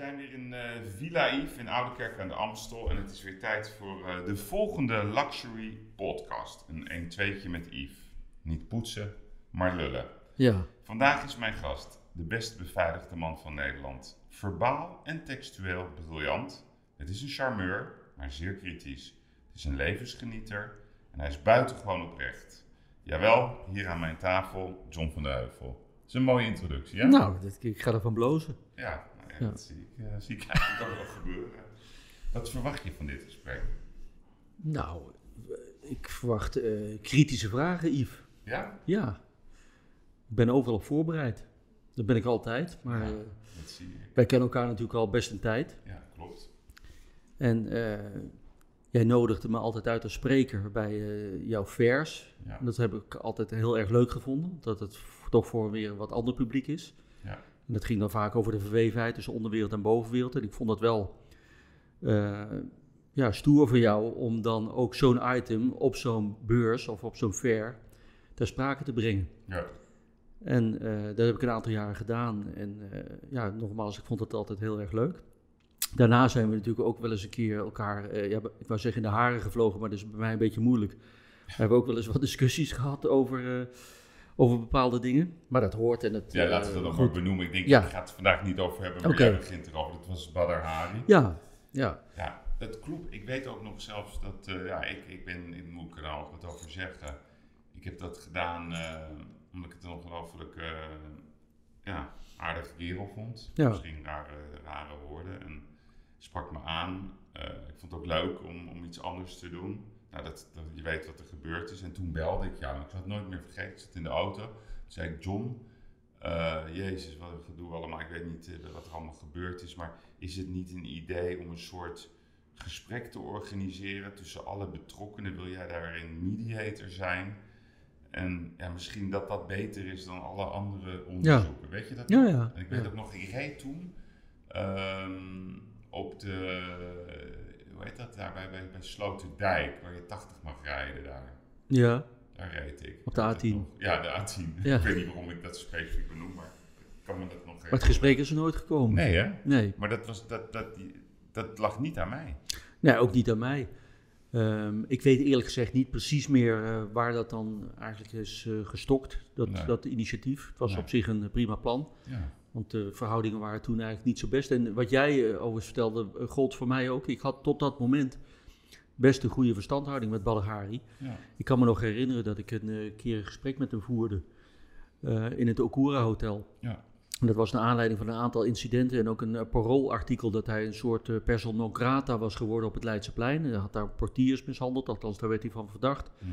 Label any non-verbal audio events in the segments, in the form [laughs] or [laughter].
zijn weer in eh, Villa Yves in Oudekerk aan de Amstel. En het is weer tijd voor eh, de volgende Luxury Podcast. Een 1 2 met Yves. Niet poetsen, maar lullen. Ja, Vandaag is mijn gast de best beveiligde man van Nederland. Verbaal en textueel briljant. Het is een charmeur, maar zeer kritisch. Het is een levensgenieter en hij is buitengewoon oprecht. Jawel, hier aan mijn tafel, John van der Heuvel. Dat is een mooie introductie, ja? nou, dit, ik ga ervan blozen. Ja, dat zie ik, eh, zie ik eigenlijk ook wel gebeuren. Wat verwacht je van dit gesprek? Nou, eh, ik verwacht eh, kritische vragen, Yves. Ja? Ja, ik ben overal op voorbereid. Dat ben ik altijd, maar Ja. Dat zie ik. wij kennen elkaar natuurlijk al best een tijd. Ja, klopt. En jij nodigde me altijd uit als spreker bij jouw vers. Ja. En dat heb ik altijd heel erg leuk gevonden, dat het toch voor weer een wat ander publiek is. En dat ging dan vaak over de verwevenheid tussen onderwereld en bovenwereld. En ik vond dat wel eh, ja, stoer van jou om dan ook zo'n item op zo'n beurs of op zo'n fair ter sprake te brengen. Ja. En eh, dat heb ik een aantal jaren gedaan. En eh, ja, nogmaals, ik vond het altijd heel erg leuk. Daarna zijn we natuurlijk ook wel eens een keer elkaar, ja, ik wou zeggen in de haren gevlogen, maar dat is bij mij een beetje moeilijk. We hebben ook wel eens wat discussies gehad over, over bepaalde dingen. Maar dat hoort en het... Ja, eh, laten we dat nog benoemen. Ik denk, Ja. ik ga het vandaag niet over hebben, maar jij begint erover. Dat was Badr Hari. Ja, ja, Ja, dat klopt. Ik weet ook nog zelfs dat, eh, ja, ik, ik ben in het Moe-kanaal ook wat over zeggen. Ik heb dat gedaan eh, omdat ik het een ongelooflijk eh, ja, aardig kerel vond. Ja. Misschien rare, rare woorden. En sprak me aan. Eh, ik vond het ook leuk om, om iets anders te doen. Nou, dat, dat, je weet wat er gebeurd is. En toen belde ik jou. Ik zal het nooit meer vergeten. Ik zat in de auto. Toen zei ik, John, eh, Jezus, wat een gedoe allemaal. Ik weet niet eh, wat er allemaal gebeurd is. Maar is het niet een idee om een soort gesprek te organiseren tussen alle betrokkenen? Wil jij daarin mediator zijn? En ja, misschien dat dat beter is dan alle andere onderzoeken. Weet je dat? ja, ja. En ik weet ook nog, ik reed toen ehm, op de, hoe heet dat daar, bij, bij, bij Sloterdijk, waar je 80 mag rijden daar. Ja, Daar reed ik. Op de Ik weet het A10. nog. Ja, de A10. Ja. [laughs] Ik weet niet waarom ik dat specifiek benoem, maar ik kan me dat nog maar het gesprek is er nooit gekomen. Nee hè? Nee, Maar dat, was, dat, dat, dat lag niet aan mij. nee ook niet aan mij. Ehm, ik weet eerlijk gezegd niet precies meer eh, waar dat dan eigenlijk is eh, gestokt, dat, Nee. dat initiatief. Het was Nee. op zich een prima plan. Ja. Want de verhoudingen waren toen eigenlijk niet zo best. En wat jij eh, overigens vertelde, eh, gold voor mij ook. Ik had tot dat moment best een goede verstandhouding met Badr Hari. Ja. Ik kan me nog herinneren dat ik een eh, keer een gesprek met hem voerde in het Okura Hotel. Ja. En dat was naar aanleiding van een aantal incidenten en ook een uh, paroolartikel dat hij een soort uh, persona non grata was geworden op het Leidseplein. Hij had daar portiers mishandeld, althans daar werd hij van verdacht. Mhm.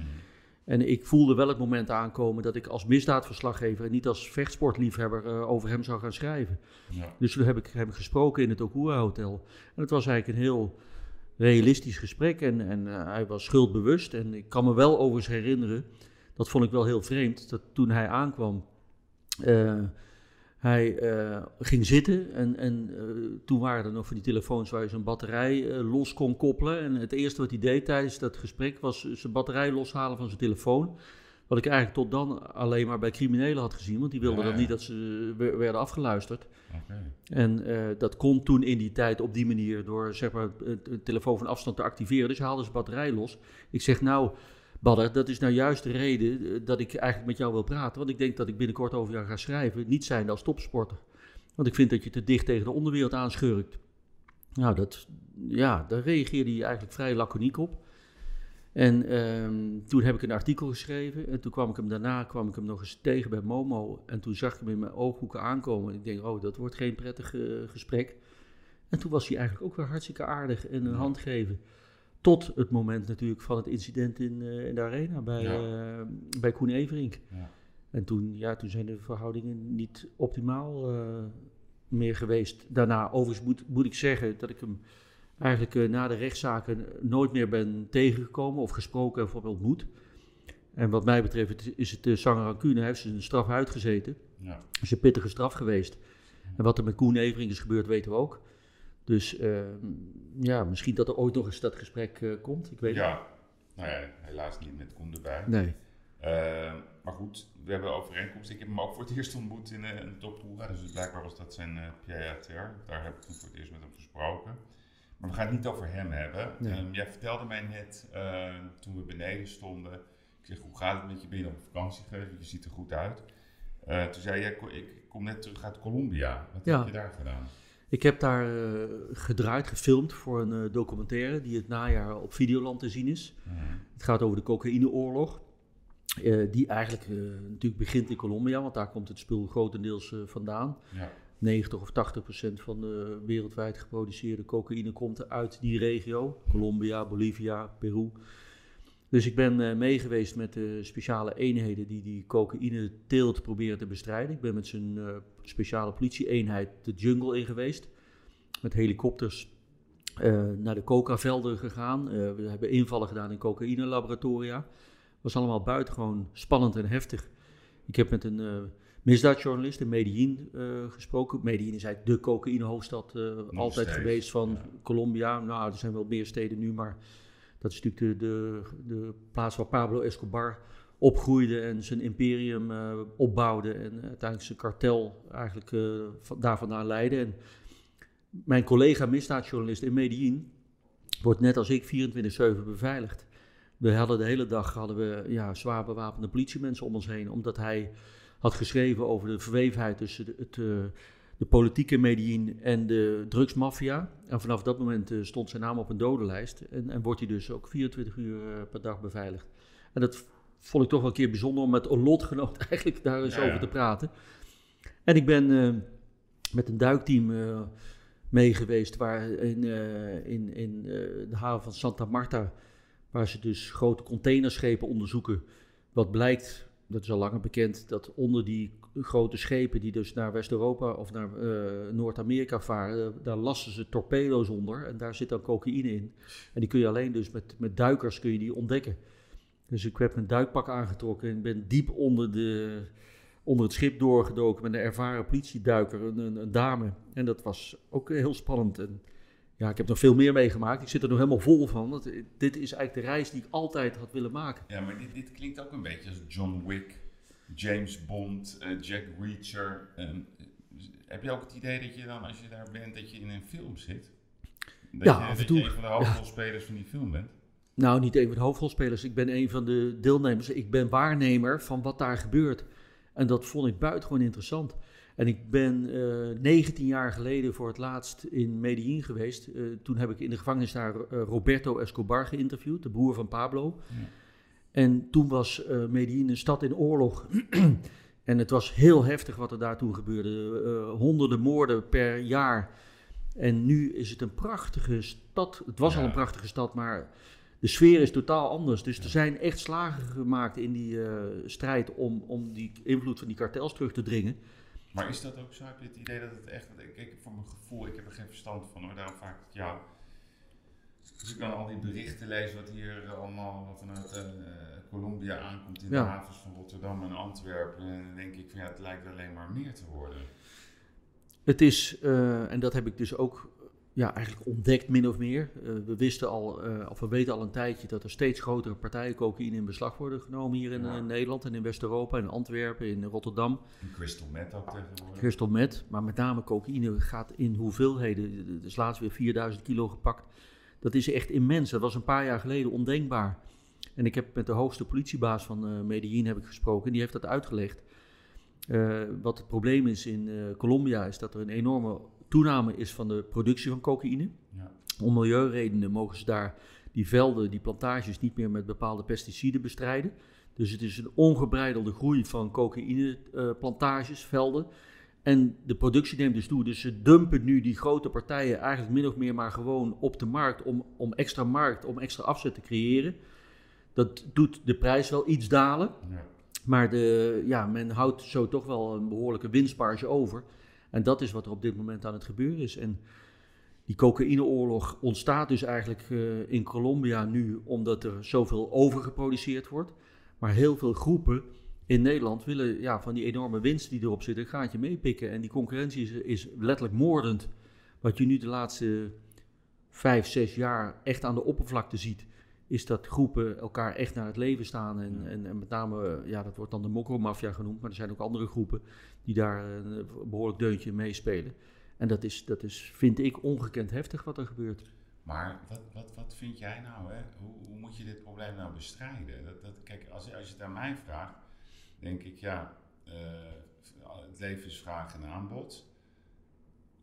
En ik voelde wel het moment aankomen dat ik als misdaadverslaggever en niet als vechtsportliefhebber uh, over hem zou gaan schrijven. Ja. Dus toen heb ik hem gesproken in het Okura Hotel. En het was eigenlijk een heel realistisch gesprek en, en uh, hij was schuldbewust. En ik kan me wel overigens herinneren, dat vond ik wel heel vreemd, dat toen hij aankwam, uh, hij uh, ging zitten en, en uh, toen waren er nog van die telefoons waar je zo'n batterij uh, los kon koppelen. En het eerste wat hij deed tijdens dat gesprek was zijn batterij loshalen van zijn telefoon. Wat ik eigenlijk tot dan alleen maar bij criminelen had gezien, want die wilden Ja, dan niet dat ze werden afgeluisterd. En uh, dat kon toen in die tijd op die manier door zeg maar, het, het telefoon van afstand te activeren. Dus haalden ze batterij los. Ik zeg nou, Badder, dat is nou juist de reden uh, dat ik eigenlijk met jou wil praten. Want ik denk dat ik binnenkort over jou ga schrijven. Niet zijn als topsporter. Want ik vind dat je te dicht tegen de onderwereld aanschurkt. Nou, dat, ja, daar reageerde hij eigenlijk vrij laconiek op. En um, toen heb ik een artikel geschreven. En toen kwam ik hem daarna kwam ik hem nog eens tegen bij Momo. En toen zag ik hem in mijn ooghoeken aankomen. En ik denk, oh, dat wordt geen prettig uh, gesprek. En toen was hij eigenlijk ook weer hartstikke aardig en een Ja. hand geven. Tot het moment natuurlijk van het incident in, uh, in de arena bij, Ja. uh, bij Koen Everink. Ja. En toen, ja, toen zijn de verhoudingen niet optimaal uh, meer geweest. Daarna, overigens moet, moet ik zeggen dat ik hem eigenlijk uh, na de rechtszaken nooit meer ben tegengekomen of gesproken of ontmoet. En wat mij betreft is het de uh, zanger rancune. Hij heeft zijn straf uitgezeten. Ja. is een pittige straf geweest. En wat er met Koen Evering is gebeurd, weten we ook. Dus uh, ja, misschien dat er ooit nog eens dat gesprek uh, komt. Ik weet ja. Nou ja, helaas niet met Koen erbij. Nee. Eh, maar goed, we hebben overeenkomsten. Ik heb hem ook voor het [laughs] eerst ontmoet in een Topura. Dus blijkbaar was dat zijn uh, pied-à-terre. Daar heb ik toen voor het eerst met hem gesproken. Maar we gaan het niet over hem hebben. Um, jij vertelde mij net, toen we beneden stonden... Ik zeg, hoe gaat het met je? Ben je op vakantie geweest? Je ziet er goed uit. toen zei je, ik kom net terug uit Colombia. Wat heb je daar gedaan? Ik heb daar gedraaid, gefilmd voor een documentaire die het najaar op Videoland te zien is. Het gaat over de cocaïneoorlog. Uh, die eigenlijk natuurlijk begint in Colombia, want daar komt het spul grotendeels vandaan. Ja. 90 of 80 procent van de wereldwijd geproduceerde cocaïne komt uit die regio. Colombia, Bolivia, Peru. Dus ik ben meegeweest met de speciale eenheden die die cocaïne teelt proberen te bestrijden. Ik ben met zijn speciale politie-eenheid de jungle in geweest. Met helikopters naar de coca-velden gegaan. we hebben invallen gedaan in cocaïne-laboratoria was allemaal buitengewoon spannend en heftig. Ik heb met een uh, misdaadjournalist in Medellin uh, gesproken. Medellin is eigenlijk de cocaïnehoofdstad uh, altijd geweest van Colombia. Nou, er zijn wel meer steden nu, maar dat is natuurlijk de, de, de plaats waar Pablo Escobar opgroeide en zijn imperium opbouwde en uiteindelijk zijn kartel eigenlijk van, daar vandaan leidde. En mijn collega misdaadjournalist in Medellin wordt net als ik 24-7 beveiligd. We hadden de hele dag hadden we, ja, zwaar bewapende politiemensen om ons heen, omdat hij had geschreven over de verwevenheid tussen het, uh, de politieke Medellin en de drugsmafia. En vanaf dat moment uh, stond zijn naam op een dodenlijst en, en wordt hij dus ook 24 uur uh, per dag beveiligd. En dat vond ik toch wel een keer bijzonder om met een lotgenoot [laughs] eigenlijk daar eens over te praten. En ik ben met een duikteam mee geweest waar in, in, in de haven van Santa Marta waar ze dus grote containerschepen onderzoeken. Wat blijkt, dat is al langer bekend, dat onder die grote schepen die dus naar West-Europa of naar uh, Noord-Amerika varen, daar lassen ze torpedo's onder en daar zit dan cocaïne in. En die kun je alleen dus met, met duikers kun je die ontdekken. Dus ik heb mijn duikpak aangetrokken en ben diep onder, de, onder het schip doorgedoken met een ervaren politieduiker, een, een, een dame. En dat was ook heel spannend. En ja, ik heb nog veel meer meegemaakt. Ik zit er nog helemaal vol van. Want dit is eigenlijk de reis die ik altijd had willen maken. Ja, maar dit, dit klinkt ook een beetje als John Wick, James Bond, uh, Jack Reacher. Uh, heb je ook het idee dat je dan, als je daar bent, dat je in een film zit? Dat ja, je, af en toe. je een van de hoofdrolspelers van die film bent? Nou, niet een van de hoofdrolspelers. Ik ben een van de deelnemers. Ik ben waarnemer van wat daar gebeurt. En dat vond ik buitengewoon interessant. En ik ben uh, eh, 19 jaar geleden voor het laatst in Medellin geweest. Uh, toen heb ik in de gevangenis daar uh, Roberto Escobar geïnterviewd, de broer van Pablo. Ja. En toen was Medellin een stad in oorlog. [clears throat] en het was heel heftig wat er daar toen gebeurde. honderden moorden per jaar. En nu is het een prachtige stad. Het was ja. al een prachtige stad, maar de sfeer is totaal anders. Dus er zijn echt slagen gemaakt in die strijd om, om die invloed van die kartels terug te dringen. Maar is dat ook zo? Heb je het idee dat het echt, ik, ik voor mijn gevoel, ik heb er geen verstand van hoor, daarom het jou. Als ik dan al die berichten lees wat hier allemaal vanuit uh, Colombia aankomt in de havens van Rotterdam en Antwerpen, dan denk ik van ja, het lijkt alleen maar meer te worden. Het is, uh, en dat heb ik dus ook ja, eigenlijk ontdekt, min of meer. Uh, we wisten al, uh, of we weten al een tijdje dat er steeds grotere partijen cocaïne in beslag worden genomen hier in, ja. in Nederland en in West-Europa, in Antwerpen, in Rotterdam. En crystal meth ook tegenwoordig. Crystal meth, maar met name cocaïne gaat in hoeveelheden. Is laatst weer 4000 kilo gepakt. Dat is echt immens. Dat was een paar jaar geleden ondenkbaar. En ik heb met de hoogste politiebaas van uh, Medellin heb ik gesproken en die heeft dat uitgelegd. wat het probleem is in Colombia is dat er een enorme toename is van de productie van cocaïne. Ja. Om milieuredenen mogen ze daar die velden, die plantages niet meer met bepaalde pesticiden bestrijden. Dus het is een ongebreidelde groei van cocaïneplantages, uh, velden. En de productie neemt dus toe. Dus ze dumpen nu die grote partijen eigenlijk min of meer maar gewoon op de markt om, om extra markt, om extra afzet te creëren. Dat doet de prijs wel iets dalen. Ja. Maar de, ja, men houdt zo toch wel een behoorlijke winstmarge over. En dat is wat er op dit moment aan het gebeuren is. En die cocaïneoorlog ontstaat dus eigenlijk uh, in Colombia nu omdat er zoveel overgeproduceerd wordt. Maar heel veel groepen in Nederland willen ja, van die enorme winst die erop zit een gaatje meepikken. En die concurrentie is, is letterlijk moordend. Wat je nu de laatste vijf, zes jaar echt aan de oppervlakte ziet, is dat groepen elkaar echt naar het leven staan. En, en, en met name, ja, dat wordt dan de mokromafia genoemd, maar er zijn ook andere groepen die daar een behoorlijk deuntje in meespelen. En dat is, dat is, vind ik, ongekend heftig wat er gebeurt. Maar wat, wat, wat vind jij nou? Hè? Hoe, hoe moet je dit probleem nou bestrijden? Dat, dat, kijk, als, als je het aan mij vraagt, denk ik, ja, uh, het leven is vraag en aanbod.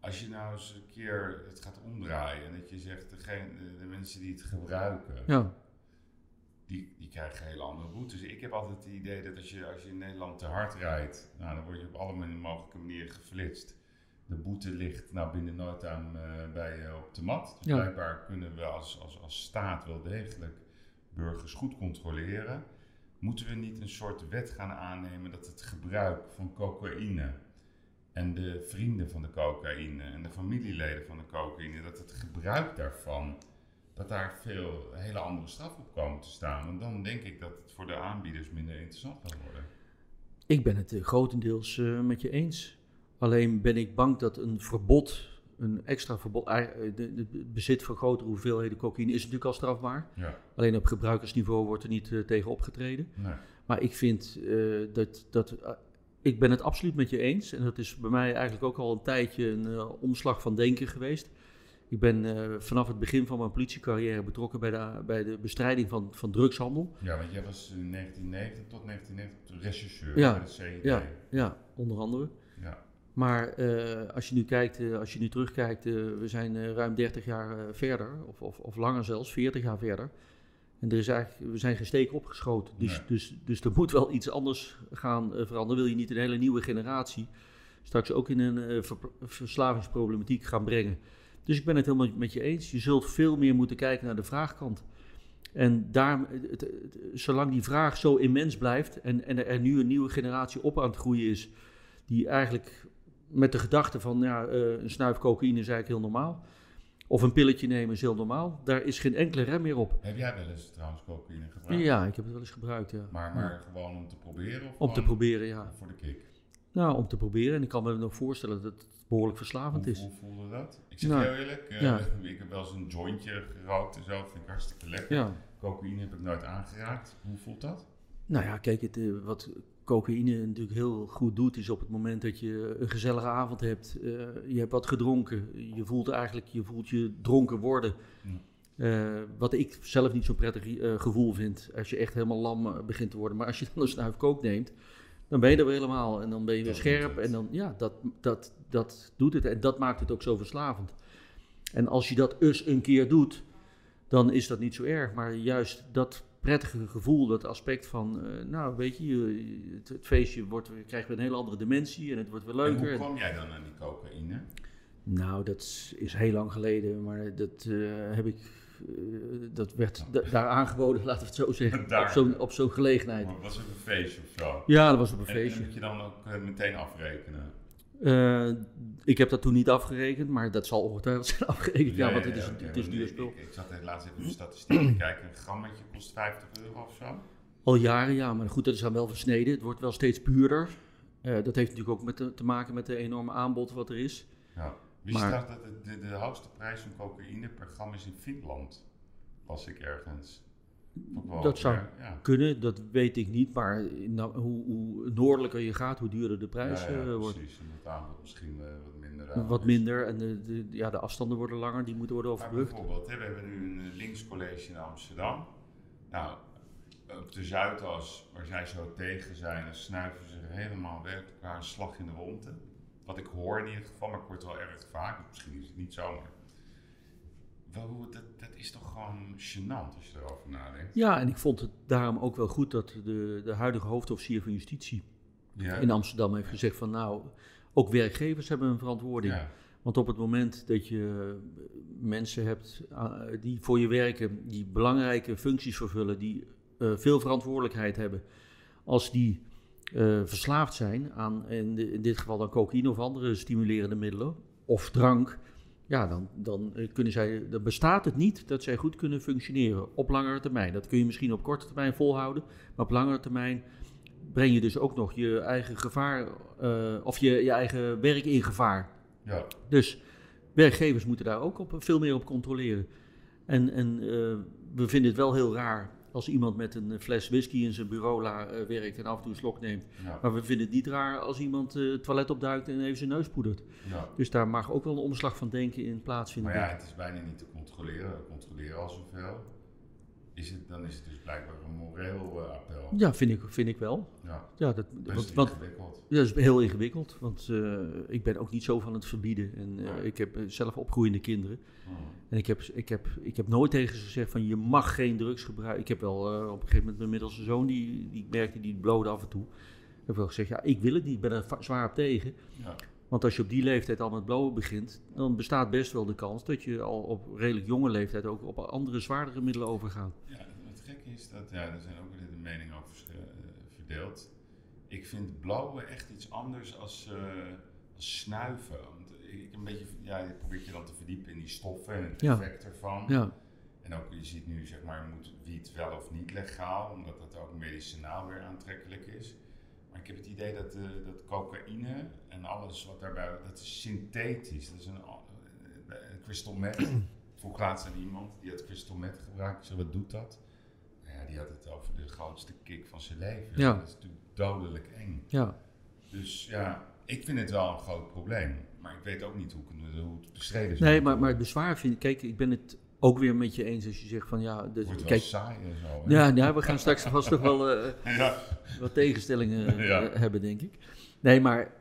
Als je nou eens een keer het gaat omdraaien en dat je zegt, degene, de mensen die het gebruiken, ja. die, die krijgen hele andere boetes. Ik heb altijd het idee dat als je, als je in Nederland te hard rijdt, nou, dan word je op alle mogelijke manieren geflitst de boete ligt nou binnen no time uh, bij je op de mat. Dus blijkbaar kunnen we als, als, als staat wel degelijk burgers goed controleren. Moeten we niet een soort wet gaan aannemen dat het gebruik van cocaïne en de vrienden van de cocaïne en de familieleden van de cocaïne, dat het gebruik daarvan, dat daar veel hele andere straffen op komen te staan. En dan denk ik dat het voor de aanbieders minder interessant gaat worden. Ik ben het uh, grotendeels uh, met je eens. Alleen ben ik bang dat een verbod, een extra verbod, het bezit van grotere hoeveelheden cocaïne is natuurlijk al strafbaar. Ja. Alleen op gebruikersniveau wordt er niet uh, tegen opgetreden. Nee. Maar ik vind dat, dat ik ben het absoluut met je eens. En dat is bij mij eigenlijk ook al een tijdje een omslag van denken geweest. Ik ben vanaf het begin van mijn politiecarrière betrokken bij de, bij de bestrijding van, van drugshandel. Ja, want jij was in 1990 tot 1990 rechercheur ja. bij de CID. Ja, ja, onder andere. Ja. Maar uh, als je nu kijkt, uh, als je nu terugkijkt, we zijn ruim 30 jaar verder, of, of, of, langer zelfs, 40 jaar verder. En er is eigenlijk, we zijn geen steek opgeschoten. Dus, Nee. dus, dus er moet wel iets anders gaan veranderen. Wil je niet een hele nieuwe generatie straks ook in een ver, verslavingsproblematiek gaan brengen. Dus ik ben het helemaal met je eens. Je zult veel meer moeten kijken naar de vraagkant. En daar, het, het, zolang die vraag zo immens blijft en, en er nu een nieuwe generatie op aan het groeien is, die eigenlijk met de gedachte van ja, een snuif cocaïne is eigenlijk heel normaal. Of een pilletje nemen is heel normaal. Daar is geen enkele rem meer op. Heb jij wel eens trouwens cocaïne gebruikt? Ja, ik heb het wel eens gebruikt, ja. Maar, maar ja. gewoon om te proberen? Of om te proberen, ja. Voor de kick? Nou, om te proberen. En ik kan me nog voorstellen dat het behoorlijk verslavend hoe, is. Hoe voelde dat? Ik zeg nou, heel eerlijk, uh, ja. [laughs] ik heb wel eens een jointje gerookt en zo. Vind ik hartstikke lekker. Ja. Cocaïne heb ik nooit aangeraakt. Hoe voelt dat? Nou ja, kijk, het, uh, wat cocaïne natuurlijk heel goed doet, is op het moment dat je een gezellige avond hebt, uh, je hebt wat gedronken, je voelt eigenlijk, je voelt je dronken worden. Uh, wat ik zelf niet zo'n prettig uh, gevoel vind, als je echt helemaal lam begint te worden. Maar als je dan een snuif kook neemt, dan ben je er weer helemaal en dan ben je weer Dat scherp. En dan, ja, dat, dat, dat doet het. En dat maakt het ook zo verslavend. En als je dat eens een keer doet, dan is dat niet zo erg. Maar juist dat prettige gevoel, dat aspect van, uh, nou weet je, het, het feestje wordt, krijgt weer een hele andere dimensie en het wordt weer leuker. En hoe kwam jij dan aan die cocaïne? Nou, dat is heel lang geleden, maar dat uh, heb ik, uh, dat werd da daar aangeboden, [laughs] laten we het zo zeggen, Daar. op zo'n op zo'n gelegenheid. Maar was het een feestje of zo? Ja, dat was op een En, feestje. en moet je dan ook meteen afrekenen? Uh, ik heb dat toen niet afgerekend, maar dat zal ongetwijfeld [laughs] zijn afgerekend. Ja, ja want het is, okay, het is duur spul. Ik, ik, zat laatst even de statistieken te kijken. Een grammetje kost 50 euro of zo. Al jaren, ja. Maar goed, dat is dan wel versneden. Het wordt wel steeds puurder. Uh, dat heeft natuurlijk ook met de, te maken met de enorme aanbod wat er is. Ja. Wist maar, je dat de, de, de, hoogste prijs van cocaïne per gram is in Finland? Was ik ergens. Wel, dat zou ja, ja. kunnen, dat weet ik niet. Maar nou, hoe, hoe, noordelijker je gaat, hoe duurder de prijs ja, ja, uh, wordt. Precies, en het aanbod misschien uh, wat minder. Wat minder en de, de, ja, de afstanden worden langer, die moeten worden overbrugd. Maar bijvoorbeeld, hè, we hebben nu een eh, linkscollege in Amsterdam. Nou, op de Zuidas, waar zij zo tegen zijn, dan snuiven ze helemaal werkelijk elkaar een slag in de ronde. Wat ik hoor in ieder geval, maar ik hoor het wel erg vaak. Misschien is het niet zo, maar wel, dat, dat, is toch gewoon gênant als je erover nadenkt. Ja, en ik vond het daarom ook wel goed dat de, de huidige hoofdofficier van justitie ja. in Amsterdam heeft gezegd van nou, ook werkgevers hebben een verantwoording. Ja. Want op het moment dat je mensen hebt uh, die voor je werken, die belangrijke functies vervullen, die uh, veel verantwoordelijkheid hebben, als die uh, verslaafd zijn aan in, de, in dit geval dan cocaïne of andere stimulerende middelen of drank, ja, dan, dan, kunnen zij, dan bestaat het niet dat zij goed kunnen functioneren op langere termijn. Dat kun je misschien op korte termijn volhouden, maar op langere termijn breng je dus ook nog je eigen gevaar, uh, of je, je eigen werk in gevaar. Ja. Dus werkgevers moeten daar ook op, veel meer op controleren. En, en eh, we vinden het wel heel raar als iemand met een fles whisky in zijn bureau la- eh, werkt en af en toe een slok neemt. Ja. Maar we vinden het niet raar als iemand eh, het toilet opduikt en even zijn neus poedert. ja. Dus daar mag ook wel een omslag van denken in plaatsvinden. Maar ja, het is bijna niet te controleren. We controleren al zoveel. Is het, dan is het dus blijkbaar een moreel eh, appel. ja vind, ik, vind ik wel. Ja, Ja, dat, best want, want, ingewikkeld. ja, dat is heel ingewikkeld. Want eh, ik ben ook niet zo van het verbieden. En eh, ik heb zelf opgroeiende kinderen. Hmm. En ik heb, ik, heb, ik heb nooit tegen ze gezegd van je mag geen drugs gebruiken. Ik heb wel op een gegeven moment mijn middelste zoon, die, die merkte, die blode af en toe. Ik heb wel gezegd, ja, ik wil het niet, ik ben er zwaar op tegen. Ja. Want als je op die leeftijd al met blowen begint, dan bestaat best wel de kans dat je al op redelijk jonge leeftijd ook op andere zwaardere middelen overgaat. Ja, het gekke is dat, ja, er zijn ook weer de meningen over eh, verdeeld. Ik vind blauwe echt iets anders als, eh, als snuiven. Want ik, ik een beetje, ja, je probeert je dan te verdiepen in die stoffen en het Ja. effect ervan. Ja, En ook, je ziet nu, zeg maar, moet wiet wel of niet legaal, omdat dat ook medicinaal weer aantrekkelijk is. Maar ik heb het idee dat, eh, dat cocaïne en alles wat daarbij, dat is synthetisch. Dat is een, eh, crystal meth. [clears throat] Vroeg laatst aan iemand die had crystal meth gebruikt. Ik zei, wat doet dat? Nou ja, die had het over de grootste kick van zijn leven. Ja. Dat is natuurlijk dodelijk eng. ja. Dus ja, ik vind het wel een groot probleem. Maar ik weet ook niet hoe, hoe het bestreden is. Nee, maar, maar het bezwaar vind ik, kijk, ik ben het ook weer met je eens als je zegt van ja, wordt wel kijk, saai en zo. hè? ja, ja, we gaan straks vast nog wel eh, [laughs] ja. wat tegenstellingen eh, Ja. hebben, denk ik. Nee, maar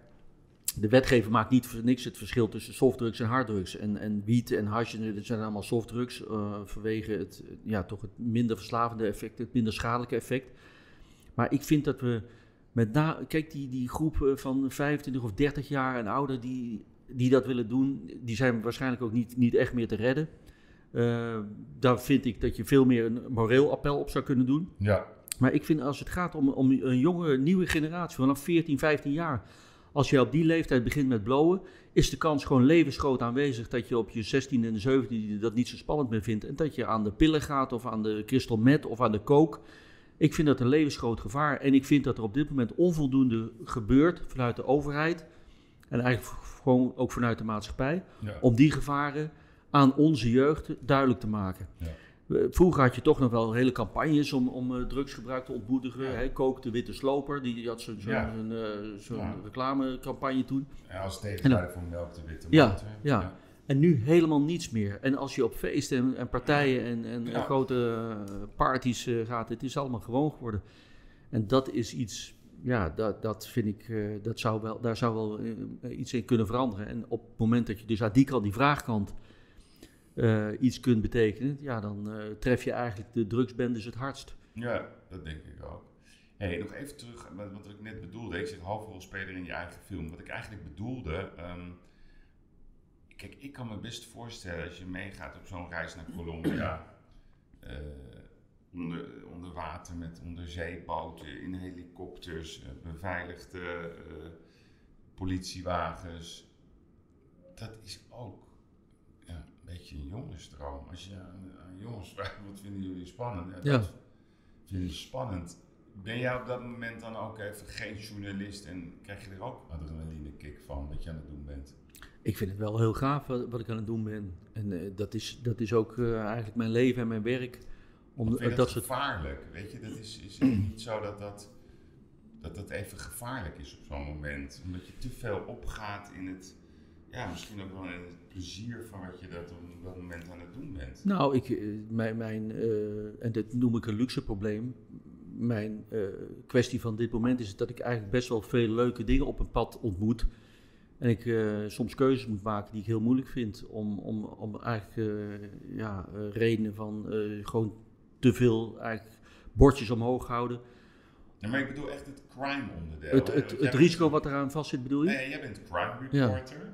de wetgever maakt niet voor niks het verschil tussen softdrugs en harddrugs. En, en wiet en hash, dat zijn allemaal softdrugs eh, vanwege het, ja, toch het minder verslavende effect, het minder schadelijke effect. Maar ik vind dat we met na, kijk, die, die groep van 25 of 30 jaar en ouder die, die dat willen doen, die zijn waarschijnlijk ook niet, niet echt meer te redden. Eh, daar vind ik dat je veel meer een moreel appel op zou kunnen doen. ja. Maar ik vind als het gaat om, om een jonge, nieuwe generatie, vanaf 14, 15 jaar. Als je op die leeftijd begint met blowen, is de kans gewoon levensgroot aanwezig dat je op je 16 en 17 dat niet zo spannend meer vindt. En dat je aan de pillen gaat of aan de crystal meth of aan de coke. Ik vind dat een levensgroot gevaar. En ik vind dat er op dit moment onvoldoende gebeurt vanuit de overheid. En eigenlijk gewoon ook vanuit de maatschappij. ja. Om die gevaren aan onze jeugd duidelijk te maken. Ja. Vroeger had je toch nog wel hele campagnes om, om eh, drugsgebruik te ontmoedigen. Ja. Kook de witte sloper, die, had zo'n Ja. zo'n, eh, Ja. reclamecampagne toen. Ja, als tegenstrijder van melk de witte Ja, boter. ja. En nu helemaal niets meer. En als je op feesten en, en partijen en, en grote eh, parties gaat, het is allemaal gewoon geworden. En dat is iets, ja, dat, dat vind ik, dat zou wel, daar zou wel iets in kunnen veranderen. En op het moment dat je dus aan die kant, die vraagkant, eh, iets kunt betekenen, ja, dan eh, tref je eigenlijk de drugsbendes het hardst. Ja, dat denk ik ook. Hey, nog even terug met wat ik net bedoelde. Ik zeg hoofdrolspeler in je eigen film. Wat ik eigenlijk bedoelde. ehm, kijk, ik kan me best voorstellen als je meegaat op zo'n reis naar Colombia. [clears throat] eh, onder, onder water met onderzeeboten, in helikopters, beveiligde politiewagens. Dat is ook beetje een jongensdroom. Als je aan, aan jongens vraagt, wat vinden jullie spannend? Ja. dat vinden ze spannend. Ben jij op dat moment dan ook even geen journalist en krijg je er ook adrenaline kick van wat je aan het doen bent? Ik vind het wel heel gaaf wat, wat ik aan het doen ben. En eh, dat, is, dat is ook eh, eigenlijk mijn leven en mijn werk. Om Vind je dat, dat, soort gevaarlijk? Weet je, dat is, is niet zo dat dat, dat dat even gevaarlijk is op zo'n moment. Omdat je te veel opgaat in het, ja, misschien ook wel in het plezier van wat je dat op dat moment aan het doen bent. Nou, ik, eh, mijn, mijn eh, en dit noem ik een luxe probleem. Mijn eh, kwestie van dit moment is dat ik eigenlijk best wel veel leuke dingen op een pad ontmoet. En ik soms keuzes moet maken die ik heel moeilijk vind. Om, om, om eigenlijk ja, redenen van gewoon te veel eigenlijk bordjes omhoog houden. Nee, maar ik bedoel echt het crime onderdeel. Het, het, bent- risico wat eraan vast zit, bedoel je? Nee, jij bent crime reporter.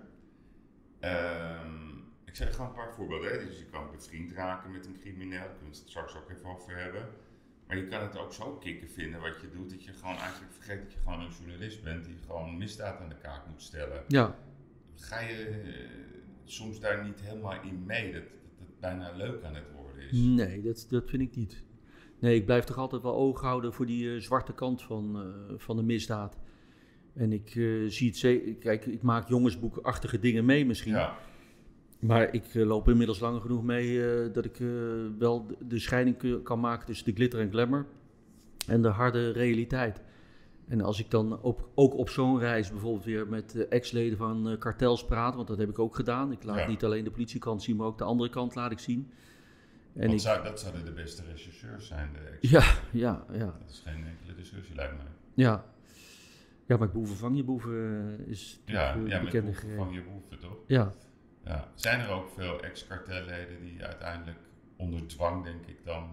Ehm, ik zeg gewoon een paar voorbeelden. Hè. Dus je kan bevriend raken met een crimineel. Daar kunnen we het straks ook even over hebben. Maar je kan het ook zo kicken vinden wat je doet. Dat je gewoon eigenlijk vergeet dat je gewoon een journalist bent. Die gewoon misdaad aan de kaak moet stellen. Ja, Ga je eh, soms daar niet helemaal in mee. Dat, dat het bijna leuk aan het worden is. nee, dat, dat vind ik niet. Nee, ik blijf toch altijd wel oog houden voor die eh, zwarte kant van, eh, van de misdaad. En ik eh, zie het zeker. Kijk, ik maak jongensboekachtige dingen mee misschien. Ja, Maar ik eh, loop inmiddels lang genoeg mee eh, dat ik wel de, de scheiding kan maken tussen de glitter en glamour en de harde realiteit. En als ik dan op, ook op zo'n reis bijvoorbeeld weer met ex-leden van kartels praat, want dat heb ik ook gedaan. Ik laat Ja. niet alleen de politiekant zien, maar ook de andere kant laat ik zien. En Want ik, zou, dat zouden de beste rechercheurs zijn. De ex- ja, ja, ja, Dat is geen enkele discussie, lijkt mij. ja. Ja, maar boeven vang je boeven eh, is Ja, natuurlijk eh, ja met bekend en boeven gegeven. van je boeven, toch? Ja, Ja. Zijn er ook veel ex-kartelleden die uiteindelijk onder dwang, denk ik, dan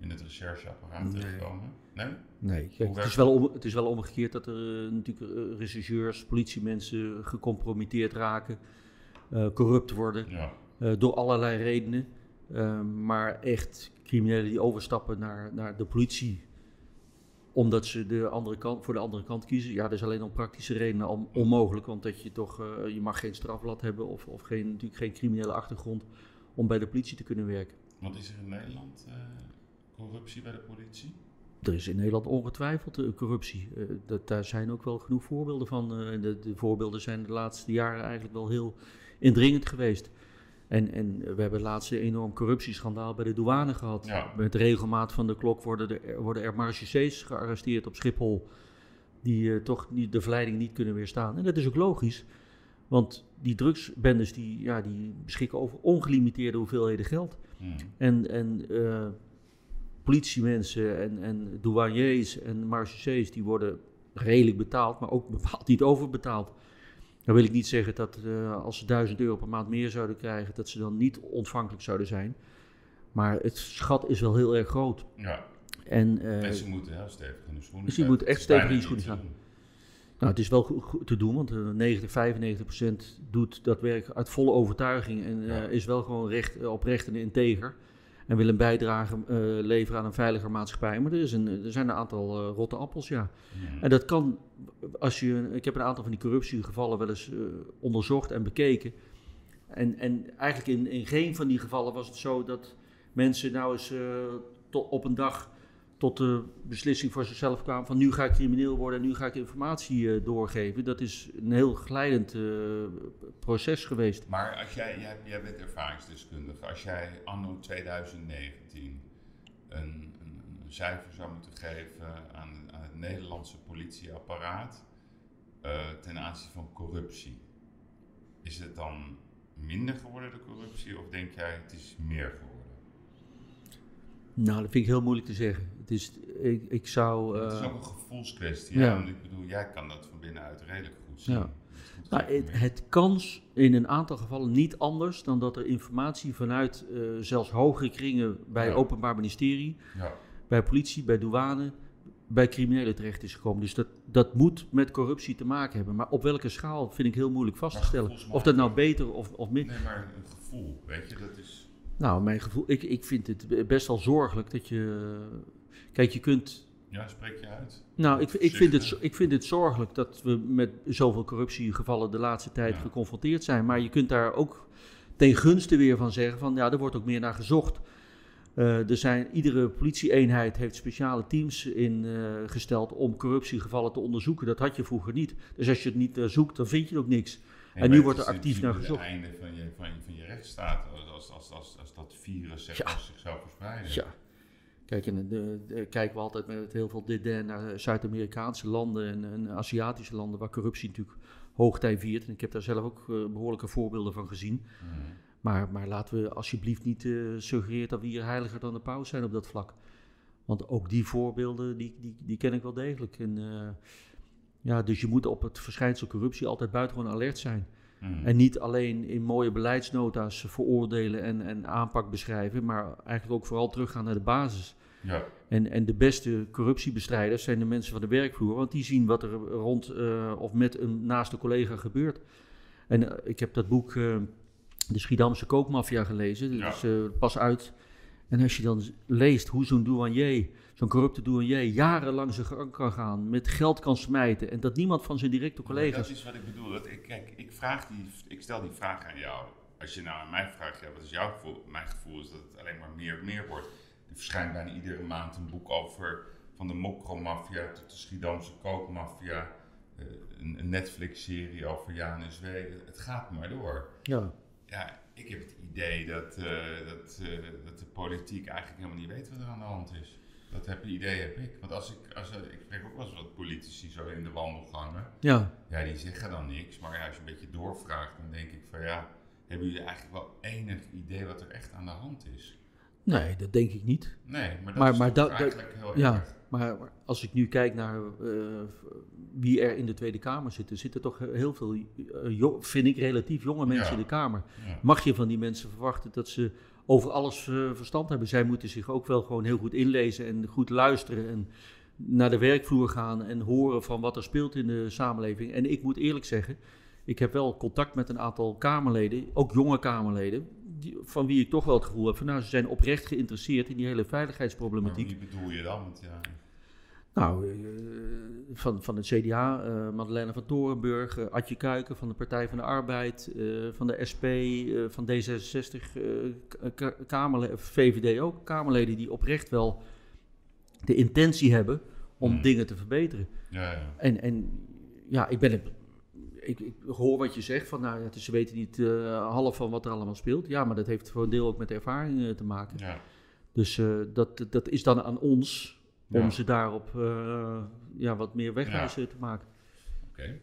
in het rechercheapparaat Nee. terechtkomen? Nee? Nee, kijk, het, is wel om, het is wel omgekeerd dat er eh, natuurlijk rechercheurs, politiemensen gecompromitteerd raken, eh, corrupt worden, Ja. eh, door allerlei redenen. Eh, maar echt criminelen die overstappen naar, naar de politie, omdat ze de andere kant, voor de andere kant kiezen, ja, dat is alleen om praktische redenen on- onmogelijk. Want dat je toch, eh, je mag geen strafblad hebben of, of geen, natuurlijk geen criminele achtergrond om bij de politie te kunnen werken. Want is er in Nederland eh, corruptie bij de politie? Er is in Nederland ongetwijfeld eh, corruptie. Dat, daar zijn ook wel genoeg voorbeelden van. de voorbeelden zijn de laatste jaren eigenlijk wel heel indringend geweest. En, en we hebben laatst een enorm corruptieschandaal bij de douane gehad. Ja. Met regelmaat van de klok worden er, worden er marechaussées gearresteerd op Schiphol. Die eh, toch niet, de verleiding niet kunnen weerstaan. En dat is ook logisch. Want die drugsbendes die, ja, die beschikken over ongelimiteerde hoeveelheden geld. Hmm. En, en eh, politiemensen en, en douaniers en marechaussées, die worden redelijk betaald, maar ook bepaald niet overbetaald. Dan wil ik niet zeggen dat eh, als ze 1000 euro per maand meer zouden krijgen, dat ze dan niet ontvankelijk zouden zijn. Maar het schat is wel heel erg groot. Ja, En eh, mensen moeten heel stevig in de schoenen Dus staan. moeten echt stevig in de schoenen doen. nou, het is wel goed, te doen, want eh, 90, 95 procent doet dat werk uit volle overtuiging en eh, is wel gewoon recht, eh, oprecht en integer. En wil een bijdrage eh, leveren aan een veiliger maatschappij. Maar er, is een, er zijn een aantal eh, rotte appels, ja. En dat kan, als je, ik heb een aantal van die corruptiegevallen wel eens eh, onderzocht en bekeken. En, en eigenlijk in, in geen van die gevallen was het zo dat mensen nou eens tot op een dag tot de beslissing voor zichzelf kwamen van nu ga ik crimineel worden en nu ga ik informatie eh, doorgeven. Dat is een heel glijdend eh, proces geweest. Maar als jij, jij, jij bent ervaringsdeskundige, als jij anno 2019 een, een, een cijfer zou moeten geven aan, aan het Nederlandse politieapparaat eh, ten aanzien van corruptie, is het dan minder geworden de corruptie of denk jij het is meer geworden? Nou, dat vind ik heel moeilijk te zeggen. Het is, ik, ik zou... het is eh, ook een gevoelskwestie, ja. want ik bedoel, jij kan dat van binnenuit redelijk goed zien. Ja. Goed Nou, het, kan in een aantal gevallen niet anders dan dat er informatie vanuit eh, zelfs hogere kringen bij het Openbaar Ministerie, ja. bij politie, bij douane, bij criminelen terecht is gekomen. Dus dat, dat moet met corruptie te maken hebben. Maar op welke schaal vind ik heel moeilijk vast te stellen. Of dat nou beter of, of minder. Nee, maar een gevoel, weet je, dat is... Nou, mijn gevoel, ik, ik vind het best wel zorgelijk dat je. Kijk, je kunt Ja, spreek je uit. Nou, ik, ik, vind het, ik vind het zorgelijk dat we met zoveel corruptiegevallen de laatste tijd Ja. geconfronteerd zijn. Maar je kunt daar ook ten gunste weer van zeggen van ja, er wordt ook meer naar gezocht. Eh, er zijn, iedere politieeenheid heeft speciale teams ingesteld om corruptiegevallen te onderzoeken. Dat had je vroeger niet. Dus als je het niet eh, zoekt, dan vind je ook niks. En nu wordt er actief naar gezocht. Het einde van je, van je, van je rechtsstaat, als, als, als, als dat virus zeg, Ja. zichzelf verspreiden. Ja. Kijk, en de, de- kijken we altijd met heel veel dédain naar Zuid-Amerikaanse landen en, en Aziatische landen waar corruptie natuurlijk hoogtij viert. En ik heb daar zelf ook eh, behoorlijke voorbeelden van gezien. Mhm. Maar, maar laten we alsjeblieft niet eh suggereren dat we hier heiliger dan de paus zijn op dat vlak. Want ook die voorbeelden, die, die, die ken ik wel degelijk. En, eh, ja, dus je moet op het verschijnsel corruptie altijd buitengewoon alert zijn. Mhm. En niet alleen in mooie beleidsnota's veroordelen en, en aanpak beschrijven, maar eigenlijk ook vooral teruggaan naar de basis. Ja, En, en de beste corruptiebestrijders zijn de mensen van de werkvloer, want die zien wat er rond eh, of met een naaste collega gebeurt. En eh, ik heb dat boek eh, De Schiedamse Kookmafia gelezen, dat Ja. is pas uit. En als je dan leest hoe zo'n douanier, zo'n corrupte douanier, jarenlang zijn gang kan gaan, met geld kan smijten en dat niemand van zijn directe collega's... dat is wat ik bedoel. Dat ik, kijk, ik, vraag die, ik stel die vraag aan jou. Als je nou aan mij vraagt, ja, wat is jouw gevoel? Mijn gevoel is dat het alleen maar meer meer wordt. Er verschijnt bijna iedere maand een boek over van de Mokro-maffia tot de Schiedamse kookmafia. Eh, een, een Netflix-serie over Jaan en Zweden. Het gaat maar door. Ja. Ja, ik heb het idee dat, eh, dat, eh, dat de politiek eigenlijk helemaal niet weet wat er aan de hand is. Dat heb, idee heb ik. Want als ik, als, ik spreek ook wel eens wat politici zo in de wandelgangen. Ja. Ja, die zeggen dan niks. Maar ja, als je een beetje doorvraagt, dan denk ik van ja, hebben jullie eigenlijk wel enig idee wat er echt aan de hand is? Nee, dat denk ik niet. Nee, maar dat Maar- is maar dat- eigenlijk heel ja. erg. Maar als ik nu kijk naar eh, wie er in de Tweede Kamer zitten, zitten toch heel veel, eh, jo- vind ik, relatief jonge mensen Ja. in de Kamer. Ja. Mag je van die mensen verwachten dat ze over alles eh, verstand hebben? Zij moeten zich ook wel gewoon heel goed inlezen en goed luisteren en naar de werkvloer gaan en horen van wat er speelt in de samenleving. En ik moet eerlijk zeggen, ik heb wel contact met een aantal Kamerleden, ook jonge Kamerleden, die, van wie ik toch wel het gevoel heb van nou, ze zijn oprecht geïnteresseerd in die hele Maar veiligheidsproblematiek. wie bedoel je dan? Ja, Nou, eh, van, van het CDA, eh Madeleine van Torenburg, eh, Adje Kuiken van de Partij van de Arbeid, van de SP, van D66, eh, k- k- Kamerle- VVD ook. Kamerleden die oprecht wel de intentie hebben om Hmm. dingen te verbeteren. ja, ja. En, en ja, ik ben het. Ik, ik hoor wat je zegt, van nou, ze weten niet half van wat er allemaal speelt. Ja, maar dat heeft voor een deel ook met ervaring te maken. ja. Dus dat, dat is dan aan ons om Ja. ze daarop eh, ja, wat meer wegwijzen te maken. Oké.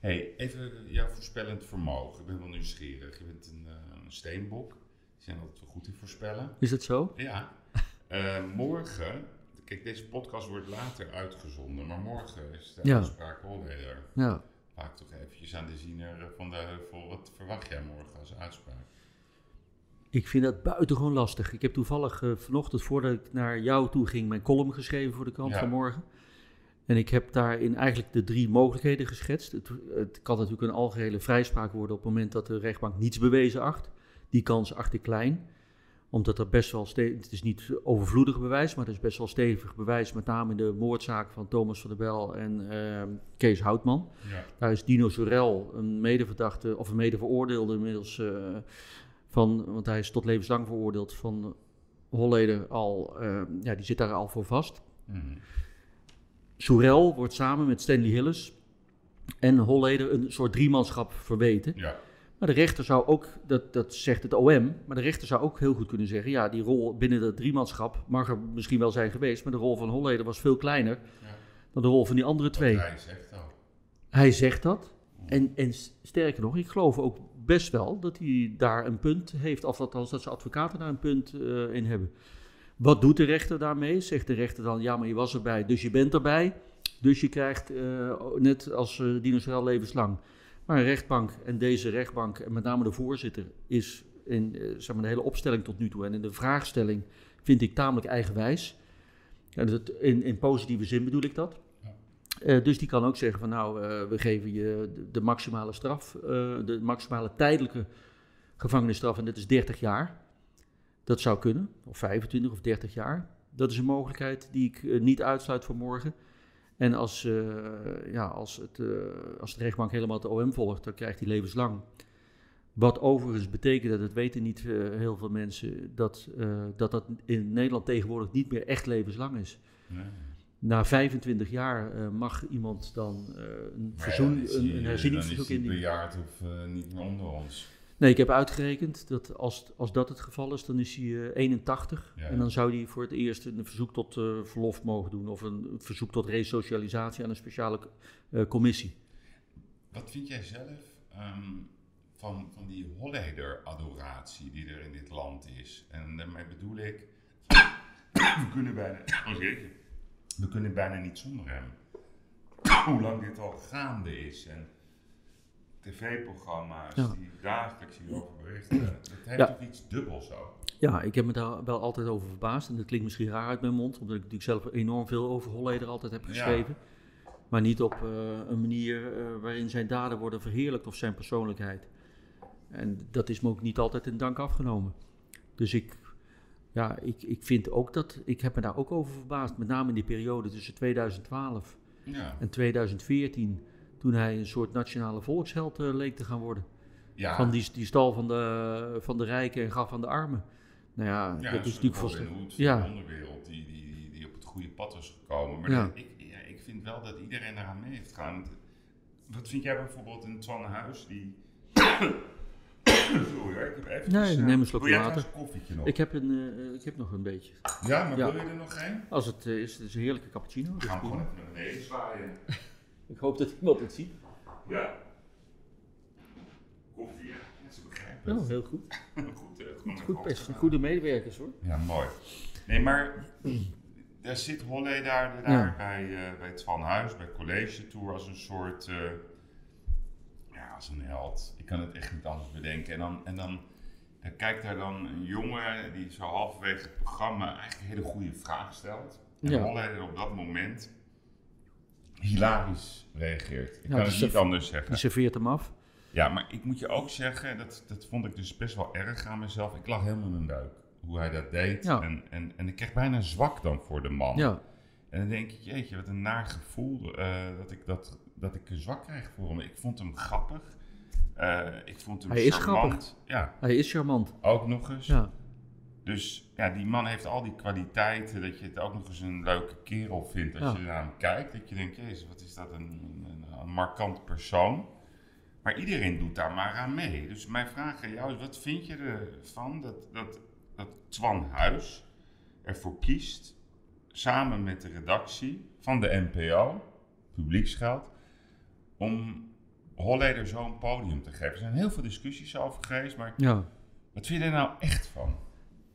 Hey, even jouw voorspellend vermogen. Ik ben wel nieuwsgierig. Je bent een, eh, een steenbok. Die zijn altijd wel goed in voorspellen. Is dat zo? Ja. [laughs] Eh, morgen, kijk, deze podcast wordt later uitgezonden, maar morgen is de Ja. uitspraak Holleder. Ja. Maak toch eventjes aan de ziener van de heuvel. Wat verwacht jij morgen als uitspraak? Ik vind dat buitengewoon lastig. Ik heb toevallig eh, vanochtend, voordat ik naar jou toe ging, mijn column geschreven voor de krant Ja. van morgen. En ik heb daarin eigenlijk de drie mogelijkheden geschetst. Het, het kan natuurlijk een algehele vrijspraak worden op het moment dat de rechtbank niets bewezen acht. Die kans acht ik klein. Omdat er best wel stevig, het is niet overvloedig bewijs, maar er is best wel stevig bewijs, met name in de moordzaak van Thomas van der Bel en ehm, Kees Houtman. Ja. Daar is Dino Sorel, een medeverdachte of een medeveroordeelde inmiddels, eh, van, want hij is tot levenslang veroordeeld van Holleder al, eh, ja, die zit daar al voor vast. Mhm. Sorel wordt samen met Stanley Hillis en Holleder een soort driemanschap verweten. ja. Maar de rechter zou ook, dat, dat zegt het OM, maar de rechter zou ook heel goed kunnen zeggen, ja, die rol binnen dat driemanschap mag er misschien wel zijn geweest, maar de rol van Holleder was veel kleiner Ja. dan de rol van die andere twee. hij zegt ook. Hij zegt dat. En, en s- sterker nog, ik geloof ook best wel dat hij daar een punt heeft, of althans dat zijn advocaten daar een punt eh, in hebben. Wat doet de rechter daarmee? Zegt de rechter dan, ja, maar je was erbij, dus je bent erbij. Dus je krijgt, eh, net als uh, Dino Sorel, levenslang. Maar een rechtbank, en deze rechtbank, en met name de voorzitter, is in eh, zeg maar de hele opstelling tot nu toe en in de vraagstelling, vind ik tamelijk eigenwijs. En dat, in, in positieve zin bedoel ik dat. Eh, dus die kan ook zeggen van nou, eh, we geven je de, de maximale straf, eh, de maximale tijdelijke gevangenisstraf en dat is 30 jaar. Dat zou kunnen, of 25 of 30 jaar. Dat is een mogelijkheid die ik niet uitsluit voor morgen. En als, ja, als, het, als de rechtbank helemaal het OM volgt, dan krijgt hij levenslang. Wat overigens betekent, dat het weten niet heel veel mensen, dat, dat dat in Nederland tegenwoordig niet meer echt levenslang is. Nee. Na 25 jaar eh, mag iemand dan eh, een, verzoen, ja, is een, een eh, herzieningsverzoek bejaard of niet meer onder ons. Nee, ik heb uitgerekend dat als, als dat het geval is, dan is hij eh, 81. Ja. En dan zou hij voor het eerst een verzoek tot verlof mogen doen. Of een verzoek tot resocialisatie aan een speciale commissie. Wat vind jij zelf ehm, van, van die Holleder-adoratie die er in dit land is? En daarmee bedoel ik, [coughs] we kunnen bijna, [coughs] oh we kunnen bijna niet zonder hem. Hoe lang dit al gaande is en tv-programma's Ja. die dagelijks hierover berichten. Het heeft Ja. toch iets dubbels zo. Ja, ik heb me daar wel altijd over verbaasd. En dat klinkt misschien raar uit mijn mond, omdat ik natuurlijk zelf enorm veel over Holleder altijd heb Ja. geschreven. Maar niet op eh, een manier eh, waarin zijn daden worden verheerlijkt of zijn persoonlijkheid. En dat is me ook niet altijd in dank afgenomen. Dus ik, ja, ik, ik vind ook dat, ik heb me daar ook over verbaasd. Met name in die periode tussen 2012 Ja, en 2014. Toen hij een soort nationale volksheld eh, leek te gaan worden. ja. Van die, die stal van de, van de rijken en gaf aan de armen. Nou ja, ja, dat is natuurlijk Hood, Ja. de onderwereld die, die, die, die op het goede pad is gekomen. Maar Ja. ik, ja, ik vind wel dat iedereen eraan mee heeft gegaan. Wat vind jij bijvoorbeeld in Twan Huis, die Sorry, hoor, ik heb even. Nee, neem een slokje water. een koffietje nog? Ik heb, een, eh, ik heb nog een beetje. Ja, maar Ja. wil je er nog een? Als het eh, is, het is een heerlijke cappuccino. We dus gaan gewoon even naar beneden zwaaien. [laughs] Ik hoop dat iemand het ziet. Ja. Koffie, ja. Ze begrijpen Oh, het. heel goed. [laughs] Goed, eh, best. opgedaan. Goede medewerkers hoor. Ja, mooi. Nee, maar [clears throat] daar zit Holley daar, daar Ja. bij, eh, bij het Van Huis, bij College Tour, als een soort, eh, ja, een held. Ik kan het echt niet anders bedenken. En dan, en dan, dan kijkt daar dan een jongen die zo halverwege het programma eigenlijk een hele goede vraag stelt. En Ja. Holley er op dat moment hilarisch reageert. Ik Ja, kan het niet anders zeggen. Die serveert hem af. Ja, maar ik moet je ook zeggen, dat, dat vond ik dus best wel erg aan mezelf. Ik lag helemaal in een duik. Hoe hij dat deed. Ja. En, en, en ik kreeg bijna zwak dan voor de man. Ja. En dan denk ik, jeetje, wat een naar gevoel eh, dat, ik dat, dat ik een zwak krijg voor hem. Ik vond hem grappig. Eh, ik vond hem Hij is charmant. Ja, Hij is charmant. ook nog eens. Ja. Dus ja, die man heeft al die kwaliteiten dat je het ook nog eens een leuke kerel vindt. Als Ja. je naar hem kijkt, dat je denkt, jezus, wat is dat een, een, een markant persoon. Maar iedereen doet daar maar aan mee. Dus mijn vraag aan jou is, wat vind je ervan dat, dat, dat Twan Huis ervoor kiest, samen met de redactie van de NPO, publieksgeld, om Holleder zo'n podium te geven? Er zijn heel veel discussies over geweest, maar ja. wat vind je er nou echt van?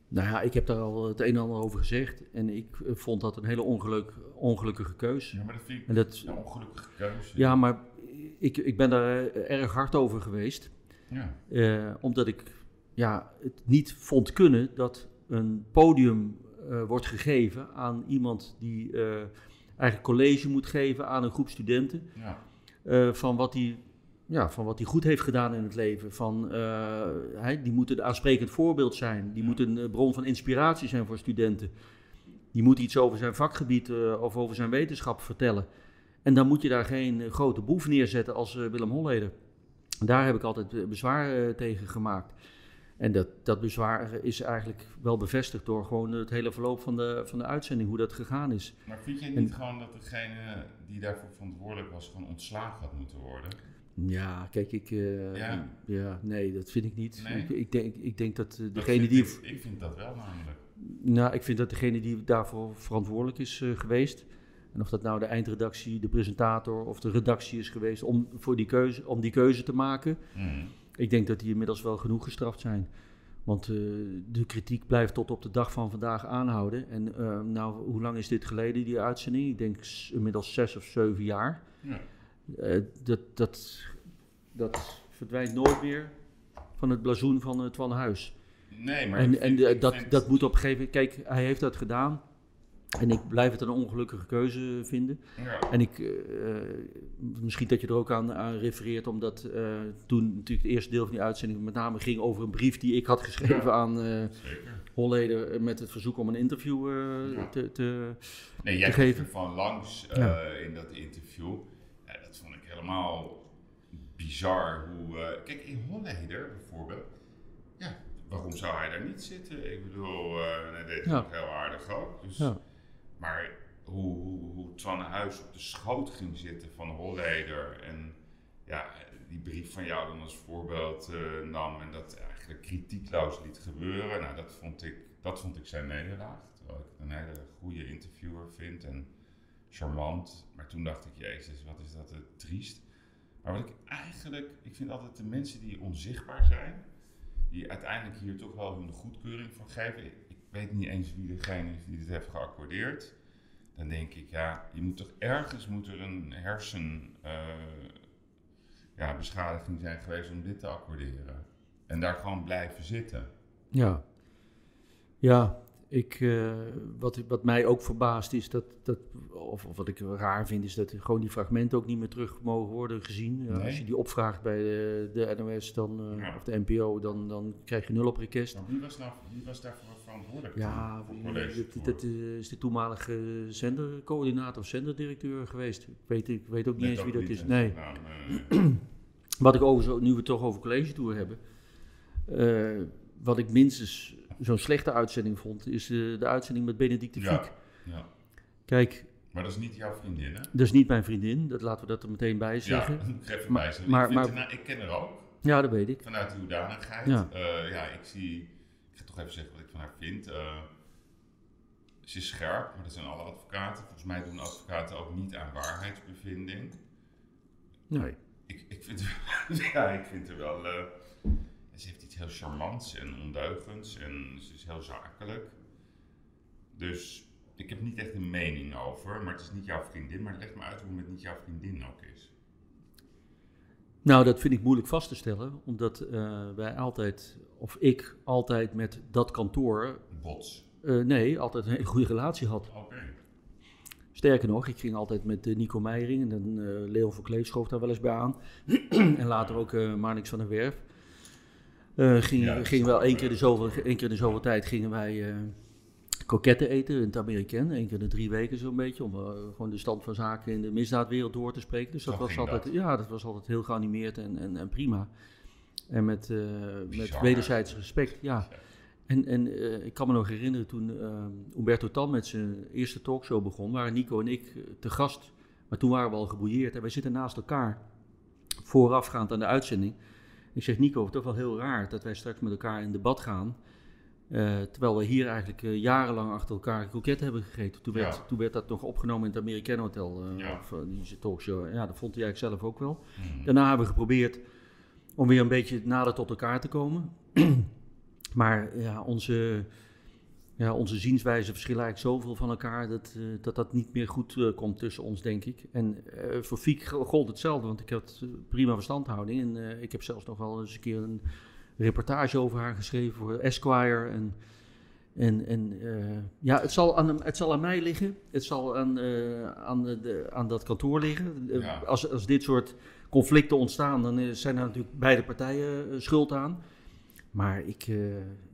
Nou ja, ik heb daar al het een en ander over gezegd. En ik eh, vond dat een hele ongeluk, ongelukkige keus. Ja, maar dat vind ik En dat, een ongelukkige keuze. ja, maar ik, ik ben daar eh, erg hard over geweest. Ja. Eh, omdat ik ja, het niet vond kunnen dat een podium eh, wordt gegeven aan iemand die eh, eigenlijk college moet geven aan een groep studenten. Ja. Eh, van, wat hij, ja, van wat hij goed heeft gedaan in het leven. Van, eh, hij, die moeten een aansprekend voorbeeld zijn. Die Ja. moeten een bron van inspiratie zijn voor studenten. Die moet iets over zijn vakgebied eh, of over zijn wetenschap vertellen. En dan moet je daar geen eh, grote boef neerzetten als eh, Willem Holleder. Daar heb ik altijd eh, bezwaar eh, tegen gemaakt. En dat, dat bezwaar is eigenlijk wel bevestigd door gewoon het hele verloop van de, van de uitzending, hoe dat gegaan is. Maar vind je niet En- gewoon dat degene die daarvoor verantwoordelijk was, gewoon ontslagen had moeten worden? Ja, kijk, ik. eh, Ja. ja. nee, dat vind ik niet. Nee? Ik, ik, denk, ik denk dat eh, degene die. Ik, ik vind dat wel namelijk. Nou, ik vind dat degene die daarvoor verantwoordelijk is eh, geweest. En of dat nou de eindredactie, de presentator of de redactie is geweest om, voor die, keuze, om die keuze te maken. Hmm. Ik denk dat die inmiddels wel genoeg gestraft zijn. Want eh, de kritiek blijft tot op de dag van vandaag aanhouden. En eh, nou, hoe lang is dit geleden, die uitzending? Ik denk inmiddels zes of zeven jaar. Ja. Eh, dat, dat, dat verdwijnt nooit meer van het blazoen van het Twan Huis. Nee, maar En, en dat, dat moet op een gegeven moment... Kijk, hij heeft dat gedaan. En ik blijf het een ongelukkige keuze vinden. Ja. En ik, eh, misschien dat je er ook aan, aan refereert, omdat eh, toen natuurlijk het eerste deel van die uitzending met name ging over een brief die ik had geschreven Ja. aan eh Zeker. Holleder met het verzoek om een interview eh, Ja. te, te... Nee, jij te geven. van langs eh, Ja. in dat interview. Ja, dat vond ik helemaal bizar. Hoe, eh, kijk, in Holleder bijvoorbeeld. Ja, waarom zou hij daar niet zitten? Ik bedoel, eh hij deed het Ja. ook heel aardig ook. Dus, Ja. Maar hoe, hoe, hoe Twan Huis op de schoot ging zitten van Holleder en ja, die brief van jou dan als voorbeeld eh, nam en dat eigenlijk kritiekloos liet gebeuren, nou, dat vond ik, dat vond ik zijn nederlaag. Terwijl ik een hele goede interviewer vind en charmant. Maar toen dacht ik, jezus, wat is dat eh, triest. Maar wat ik eigenlijk, ik vind altijd de mensen die onzichtbaar zijn, die uiteindelijk hier toch wel hun goedkeuring voor geven. Weet niet eens wie degene is die dit heeft geaccordeerd. Dan denk ik, ja, je moet toch ergens moet er een hersen eh, ja, beschadiging zijn geweest om dit te accorderen. En daar gewoon blijven zitten. Ja, ja ik, eh, wat, wat mij ook verbaast is dat, dat of, of wat ik raar vind, is dat gewoon die fragmenten ook niet meer terug mogen worden gezien. Nee. Als je die opvraagt bij de, de NOS dan, eh, Ja. of de NPO, dan, dan krijg je nul op request. Wie was, nou, wie was daarvoor verantwoordelijk? Ja, voor dat, dat eh, is de toenmalige zendercoördinator of zenderdirecteur geweest. Ik weet, ik weet ook niet eens wie dat is. Nee. Nou, nee. [clears throat] Wat ik overigens, nu we het toch over college tour hebben, eh, wat ik minstens zo'n slechte uitzending vond, is eh, de uitzending met Benedicte Ja. Fiek. ja. Kijk, Maar dat is niet jouw vriendin, hè? dat is niet mijn vriendin, dat laten we dat er meteen bij zeggen. [laughs] Ja, even Maar- bij zeggen. maar- ik, maar- nou, ik ken haar ook. Ja, dat weet ik. Vanuit de hoedanigheid. Ja. Ja. ja, ik zie... Toch even zeggen wat ik van haar vind. Eh, ze is scherp, maar dat zijn alle advocaten. Volgens mij doen advocaten ook niet aan waarheidsbevinding. Nee. Ik, ik, vind, [laughs] ja, ik vind er wel... eh, ze heeft iets heel charmants en ondeugends en ze is heel zakelijk. Dus ik heb niet echt een mening over, maar het is niet jouw vriendin. Maar leg me uit hoe het niet jouw vriendin ook is. Nou, dat vind ik moeilijk vast te stellen, omdat eh, wij altijd, of ik altijd met dat kantoor, Bots. eh, nee, altijd een hele goede relatie had. Oké. Sterker nog, ik ging altijd met eh, Nico Meijering en dan Leon van Kleef schoof daar wel eens bij aan. [clears throat] en later ook eh Marnix van der Werf. Gingen, Ja, wel één keer, de zoveel, één keer in de zoveel tijd gingen wij kroketten eten in het Amerikaan. Eén keer in de drie weken zo'n beetje, om eh, gewoon de stand van zaken in de misdaadwereld door te spreken. Dus dat Zo was altijd, dat. ja, dat was altijd heel geanimeerd en, en, en prima. En met, eh, met wederzijds respect, ja. En, en eh, ik kan me nog herinneren toen Umberto Tan met zijn eerste talkshow begon, waren Nico en ik te gast. Maar toen waren we al gebouilleerd en wij zitten naast elkaar, voorafgaand aan de uitzending. Ik zeg, Nico, het is toch wel heel raar dat wij straks met elkaar in debat gaan. Eh, terwijl we hier eigenlijk eh, jarenlang achter elkaar kroketten hebben gegeten. Toen werd, Ja. toen werd dat nog opgenomen in het American Hotel, eh, Ja. of die talkshow. Ja, dat vond hij eigenlijk zelf ook wel. Mhm. Daarna hebben we geprobeerd om weer een beetje nader tot elkaar te komen. [clears throat] maar ja, onze, ja, onze zienswijzen verschillen eigenlijk zoveel van elkaar dat dat, dat niet meer goed komt tussen ons, denk ik. En voor Fiek gold hetzelfde, want ik had prima verstandhouding. En ik heb zelfs nog wel eens een keer een reportage over haar geschreven voor Esquire. En, en, en eh, ja, het zal, aan, hem- het zal aan mij liggen. Het zal aan, eh, aan, de, aan dat kantoor liggen. Eh, Ja. Als, als dit soort conflicten ontstaan, dan zijn er natuurlijk beide partijen schuld aan. Maar ik,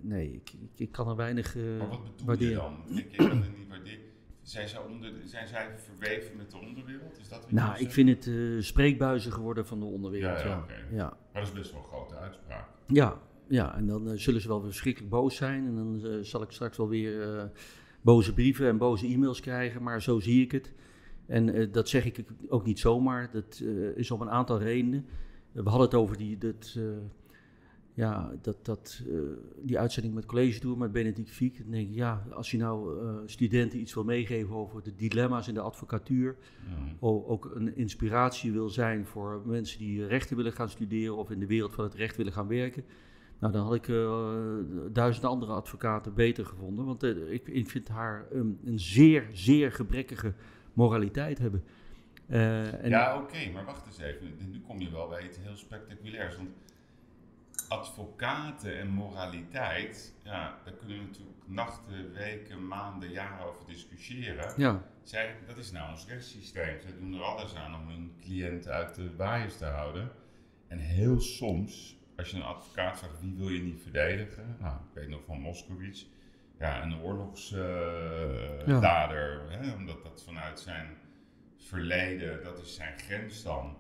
nee, ik, ik, ik kan er weinig Maar wat bedoel je dan? Je, ik kan niet waarderen. Zijn zij, onder, zijn zij verweven met de onderwereld? Is dat wat Nou, ik vind het eh, spreekbuizen geworden van de onderwereld. Ja, Ja, ja. Maar dat is best wel een grote uitspraak. Ja, ja, en dan eh, zullen ze wel verschrikkelijk boos zijn. En dan eh, zal ik straks wel weer boze brieven en boze e-mails krijgen. Maar zo zie ik het. En dat zeg ik ook niet zomaar. Dat is om een aantal redenen. we hadden het over die, dat, ja, dat, dat, eh, die uitzending met college tour met Benedict Fiek. Dan denk ik, ja, als je nou eh, studenten iets wil meegeven over de dilemma's in de advocatuur. O- ook een inspiratie wil zijn voor mensen die rechten willen gaan studeren of in de wereld van het recht willen gaan werken. Nou, dan had ik eh, duizend andere advocaten beter gevonden. Want ik, ik vind haar een, een zeer, zeer gebrekkige moraliteit hebben. En, Ja, oké, maar wacht eens even. Nu kom je wel bij iets heel spectaculairs. Want advocaten en moraliteit, ja, daar kunnen we natuurlijk nachten, weken, maanden, jaren over discussiëren. ja, Zij, dat is nou ons rechtssysteem. Zij doen er alles aan om hun cliënt uit de waaiers te houden. En heel soms, als je een advocaat vraagt wie wil je niet verdedigen, nou, ik weet nog van Moskowitz, ja, een oorlogsdader, omdat dat vanuit zijn verleden, dat is zijn grens dan.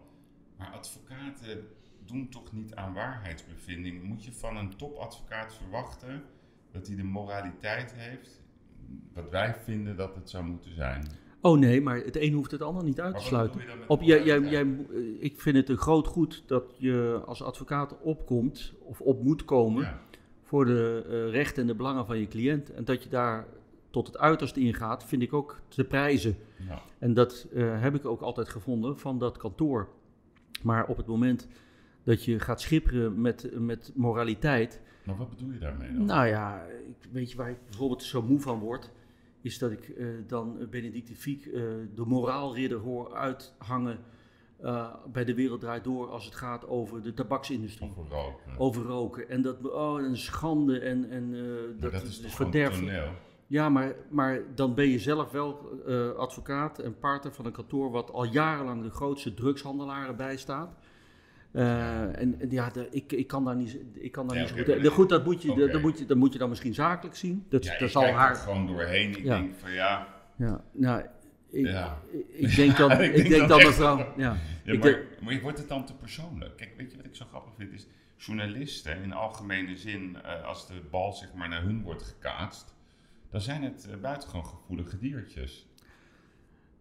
Maar advocaten doen toch niet aan waarheidsbevinding. Moet je van een topadvocaat verwachten dat hij de moraliteit heeft, wat wij vinden dat het zou moeten zijn? Oh nee, maar het een hoeft het ander niet uit te sluiten. je Op, jij, jij, jij, eh, ik vind het een groot goed dat je als advocaat opkomt of op moet komen Ja. voor de eh, rechten en de belangen van je cliënt. En dat je daar tot het uiterste ingaat, vind ik ook te prijzen. Ja. En dat eh, heb ik ook altijd gevonden van dat kantoor. Maar op het moment dat je gaat schipperen met, met moraliteit. Maar wat bedoel je daarmee dan? Nou ja, ik, weet je waar ik bijvoorbeeld zo moe van word? Is dat ik eh, dan Benedicte Fiek eh, de moraalridder hoor uithangen eh, bij de Wereld Draait Door als het gaat over de tabaksindustrie. Over roken. Over roken. En dat, oh, een schande en, en dat, dat is is toch verderf. gewoon toneel? Ja, maar, maar dan ben je zelf wel advocaat en partner van een kantoor wat al jarenlang de grootste drugshandelaren bijstaat. Eh, en, ja, de- ik, ik kan daar niet, ik kan daar Ja, niet zo goed. de- goed, dat moet, je, dat, moet je, dat moet je dan misschien zakelijk zien. Dat, Ja, dat ik zal haar. er gewoon doorheen. Ik Ja. denk van ja, Ja, nou, ik, Ja. ik, denk dan, [laughs] Ik ik denk dan mevrouw. Ja, Ik maar, denk- maar wordt het dan te persoonlijk? Kijk, weet je wat ik zo grappig vind? Is journalisten in algemene zin, eh, als de bal zeg maar naar hun wordt gekaatst, dan zijn het eh, buitengewoon gevoelige diertjes.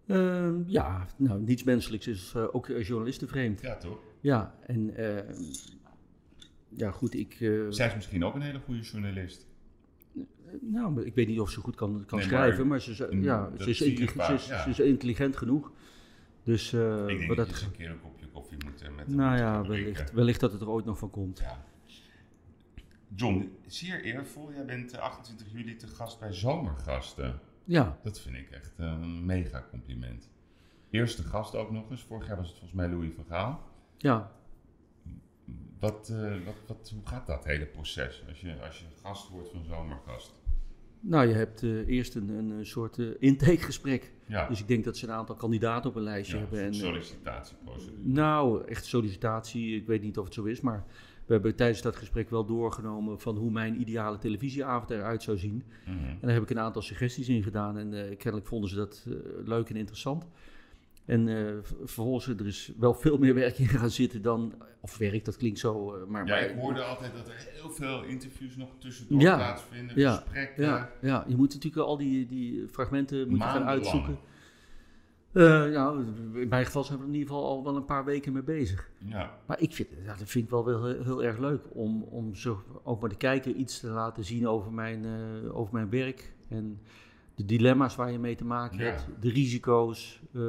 Ehm, ja, nou, niets menselijks is ook journalisten vreemd. Ja, toch? Ja, en eh, ja, goed, ik... eh, Zij is misschien ook een hele goede journalist. nou, maar ik weet niet of ze goed kan, kan Nee, schrijven, maar- maar, ze, is, ja, ze, is intelligent, ze, is, ja. ze is intelligent genoeg. Dus eh, ik denk wat dat dat... je eens een keer een kopje koffie moet eh, met Nou ja, wellicht, wellicht dat het er ooit nog van komt. Ja. John, zeer eervol. Jij bent eh, 28 juli te gast bij Zomergasten. Ja, Dat vind ik echt eh, een mega compliment. Eerste gast ook nog eens. Vorig jaar was het volgens mij Louis van Gaal. Ja. Wat, eh, wat, wat, hoe gaat dat hele proces als je, als je gast wordt van Zomergast? Nou, je hebt eh, eerst een, een soort eh, intakegesprek. Ja, Dus ik denk dat ze een aantal kandidaten op een lijstje ja, hebben. een En, sollicitatieprocedure. Nou, echt sollicitatie, ik weet niet of het zo is, maar we hebben tijdens dat gesprek wel doorgenomen van hoe mijn ideale televisieavond eruit zou zien. Mhm. En daar heb ik een aantal suggesties in gedaan en kennelijk vonden ze dat leuk en interessant. En v- vervolgens, er is wel veel meer werk in gaan zitten dan, of werk, dat klinkt zo, eh, maar... Ja, maar- ik hoorde altijd dat er heel veel interviews nog tussendoor Ja, plaatsvinden, ja, gesprekken. Ja, ja, je moet natuurlijk al die, die fragmenten moet je gaan uitzoeken. Eh, nou, in mijn geval zijn we er in ieder geval al wel een paar weken mee bezig. Ja, Maar ik vind, ja, dat vind ik wel wel heel, heel erg leuk om, om zo ook maar de kijker iets te laten zien over mijn, over mijn werk. En de dilemma's waar je mee te maken Ja. hebt, de risico's, eh,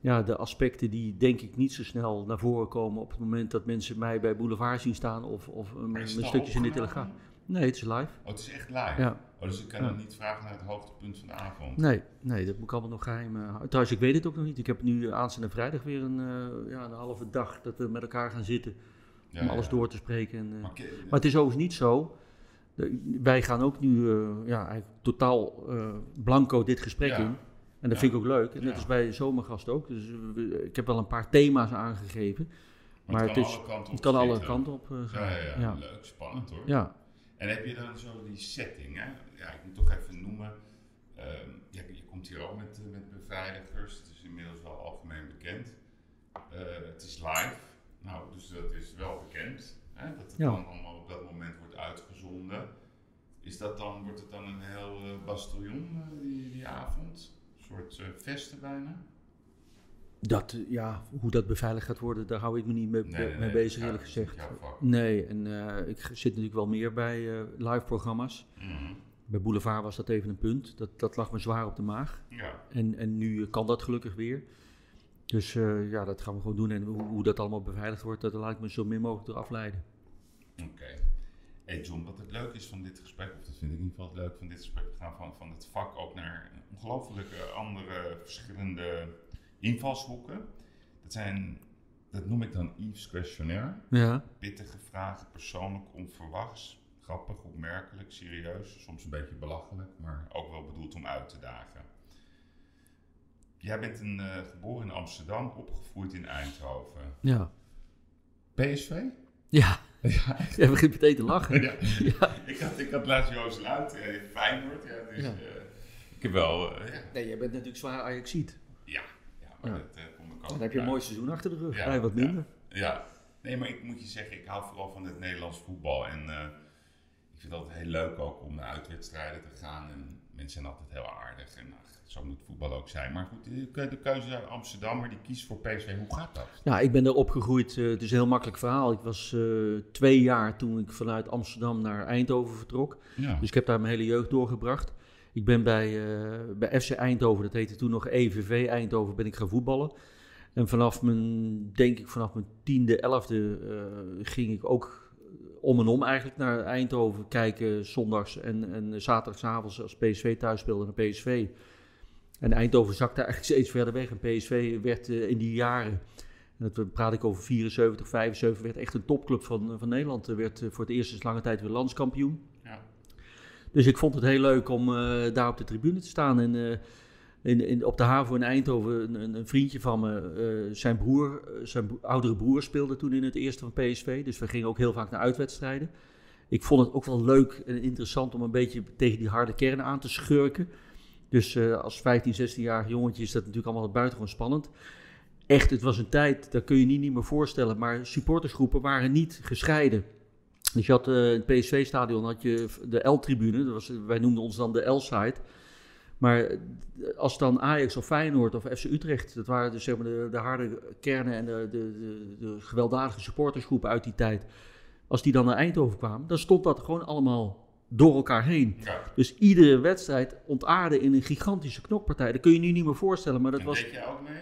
ja, de aspecten die denk ik niet zo snel naar voren komen op het moment dat mensen mij bij Boulevard zien staan of, of mijn stukjes in de? Telegraaf. Nee, het is live. Oh, het is echt live? Ja. Oh, dus ik kan Ja. dan niet vragen naar het hoogtepunt van de avond? Nee, nee, dat moet ik allemaal nog geheim eh, houden. Trouwens, ik weet het ook nog niet. Ik heb nu aanstaande vrijdag weer een, eh, ja, een halve dag dat we met elkaar gaan zitten Ja, om alles door te spreken. En, eh, Maar het is overigens niet zo. De- wij gaan ook nu eh, ja, eigenlijk totaal eh, blanco dit gesprek Ja. in. En dat Ja. vind ik ook leuk. En dat Ja. is bij Zomergast ook. Dus eh, we- ik heb wel een paar thema's aangegeven. maar maar het het kan is- alle kanten op Het kan alle schieten. kanten op gaan. Ja, leuk, spannend hoor. Ja. En heb je dan zo die setting, hè? Ja, ik moet toch even noemen. Ehm, je komt hier ook met, met beveiligers, het is inmiddels wel algemeen bekend. Het is live, nou, dus dat is wel bekend. Hè? Dat het Ja. dan allemaal op dat moment wordt uitgezonden. Is dat dan, wordt het dan een heel eh, die, die avond? Een soort eh, vesten bijna? Dat, ja, hoe dat beveiligd gaat worden, daar hou ik me niet mee, mee bezig, eerlijk gezegd. Nee, en ik zit natuurlijk wel meer bij live programma's. Mhm. Bij Boulevard was dat even een punt. Dat, dat lag me zwaar op de maag. Ja, En, en nu kan dat gelukkig weer. Dus eh, ja, dat gaan we gewoon doen. En hoe, hoe dat allemaal beveiligd wordt, dat laat ik me zo min mogelijk eraf leiden. Oké. Hey John, wat het leuk is van dit gesprek, of dat vind ik in ieder geval het leuk van dit gesprek, we gaan van, van het vak ook naar ongelooflijke andere verschillende invalshoeken. Dat zijn, dat noem ik dan Yves Questionnaire. Ja. Pittige vragen, persoonlijk, onverwachts, grappig, opmerkelijk, serieus, soms een beetje belachelijk, maar ook wel bedoeld om uit te dagen. Jij bent een, eh, geboren in Amsterdam, opgevoed in Eindhoven. Ja. PSV? Ja. [laughs] Ja, Jij begint meteen te lachen. Ja. [laughs] Ja. [laughs] Ik, had, ik had laatst Joost Luit, eh, Feyenoord. Ja, dus, Ja. eh, ik heb wel, ja, Nee, jij bent natuurlijk zwaar Ajaxiet. ja, ja, maar Ja. dat eh, kom ik ook. Dan heb je een mooi seizoen achter de rug. Ja, wat minder. Ja, nee, maar ik moet je zeggen, ik hou vooral van het Nederlands voetbal. En eh, ik vind het altijd heel leuk ook om naar uitwedstrijden te gaan. En mensen zijn altijd heel aardig. En zo moet voetbal ook zijn. Maar goed, de, keuze uit Amsterdam, maar die kiest voor PSV. Hoe gaat dat? Ja, ik ben er opgegroeid. eh, het is een heel makkelijk verhaal. Ik was eh, twee jaar toen ik vanuit Amsterdam naar Eindhoven vertrok. Ja, Dus ik heb daar mijn hele jeugd doorgebracht. Ik ben bij, eh, bij FC Eindhoven, dat heette toen nog EVV Eindhoven, ben ik gaan voetballen. En vanaf mijn, denk ik, vanaf mijn tiende, elfde ging ik ook om en om eigenlijk naar Eindhoven kijken, zondags en, en zaterdagavonds als PSV thuis speelde naar PSV. En Eindhoven zakte eigenlijk steeds verder weg. En PSV werd eh, in die jaren, en dat praat ik over 74, 75, werd echt een topclub van, van Nederland. Er werd eh, voor het eerst sinds lange tijd weer landskampioen. ja. Dus ik vond het heel leuk om eh, daar op de tribune te staan. En eh, in, in, op de haven in Eindhoven, een, een vriendje van me, eh, zijn broer, eh, zijn bro- oudere broer speelde toen in het eerste van PSV. Dus we gingen ook heel vaak naar uitwedstrijden. Ik vond het ook wel leuk en interessant om een beetje tegen die harde kern aan te schurken. Dus eh, als 15, 16-jarig jongetje is dat natuurlijk allemaal buitengewoon spannend. Echt, het was een tijd, dat kun je niet, meer voorstellen. Maar supportersgroepen waren niet gescheiden. Dus je had eh, in het PSV-stadion had je de L-tribune, wij noemden ons dan de L-side. Maar eh, als dan Ajax of Feyenoord of FC Utrecht, dat waren dus zeg maar de, de harde kernen en de, de, de gewelddadige supportersgroepen uit die tijd, als die dan naar Eindhoven kwamen, dan stond dat gewoon allemaal door elkaar heen. Ja. Dus iedere wedstrijd ontaarde in een gigantische knokpartij. Dat kun je nu niet meer voorstellen, maar dat en was... deed jij ook mee?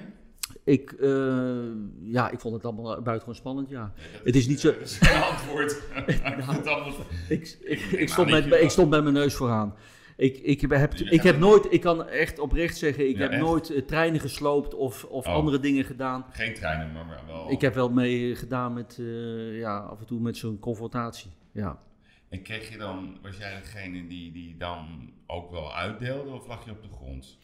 Ik, eh, ja, ik vond het allemaal buitengewoon spannend, ja. Dat Het is niet zo- eh, Dat is antwoord. [laughs] allemaal... Ik, ik, neem ik, stond met, je ik stond met mijn neus vooraan. Ik, ik, heb, Je ik heb nooit, ik kan echt oprecht zeggen, ik Ja, heb echt? nooit eh, treinen gesloopt of, of Oh. andere dingen gedaan. Geen treinen, maar wel... Ik heb wel mee gedaan met, ja, af en toe met zo'n confrontatie. Ja. En kreeg je dan, was jij degene die, die dan ook wel uitdeelde of lag je op de grond?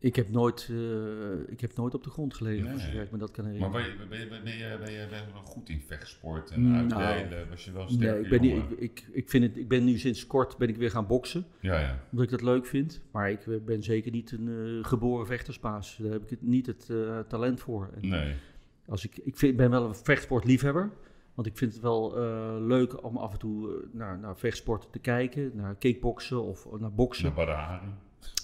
Ik heb nooit, eh, ik heb nooit op de grond gelegen, Nee. zover ik me dat kan Maar herinneren. ben je, ben je, ben je, ben je, ben je wel goed in vechtsport en Nou, uitdelen? Was je wel sterk? Nee, ik ben, niet, ik, ik, ik, vind het, ik ben nu sinds kort ben ik weer gaan boksen, Ja, ja. omdat ik dat leuk vind. Maar ik eh, ben zeker niet een eh, geboren vechterspaas. Daar heb ik het, niet het talent voor. En Nee. Als ik, ik vind, ben wel een vechtsportliefhebber. Want ik vind het wel eh, leuk om af en toe eh, naar, naar vechtsport te kijken. Naar kickboksen of naar boksen. Naar Badahari.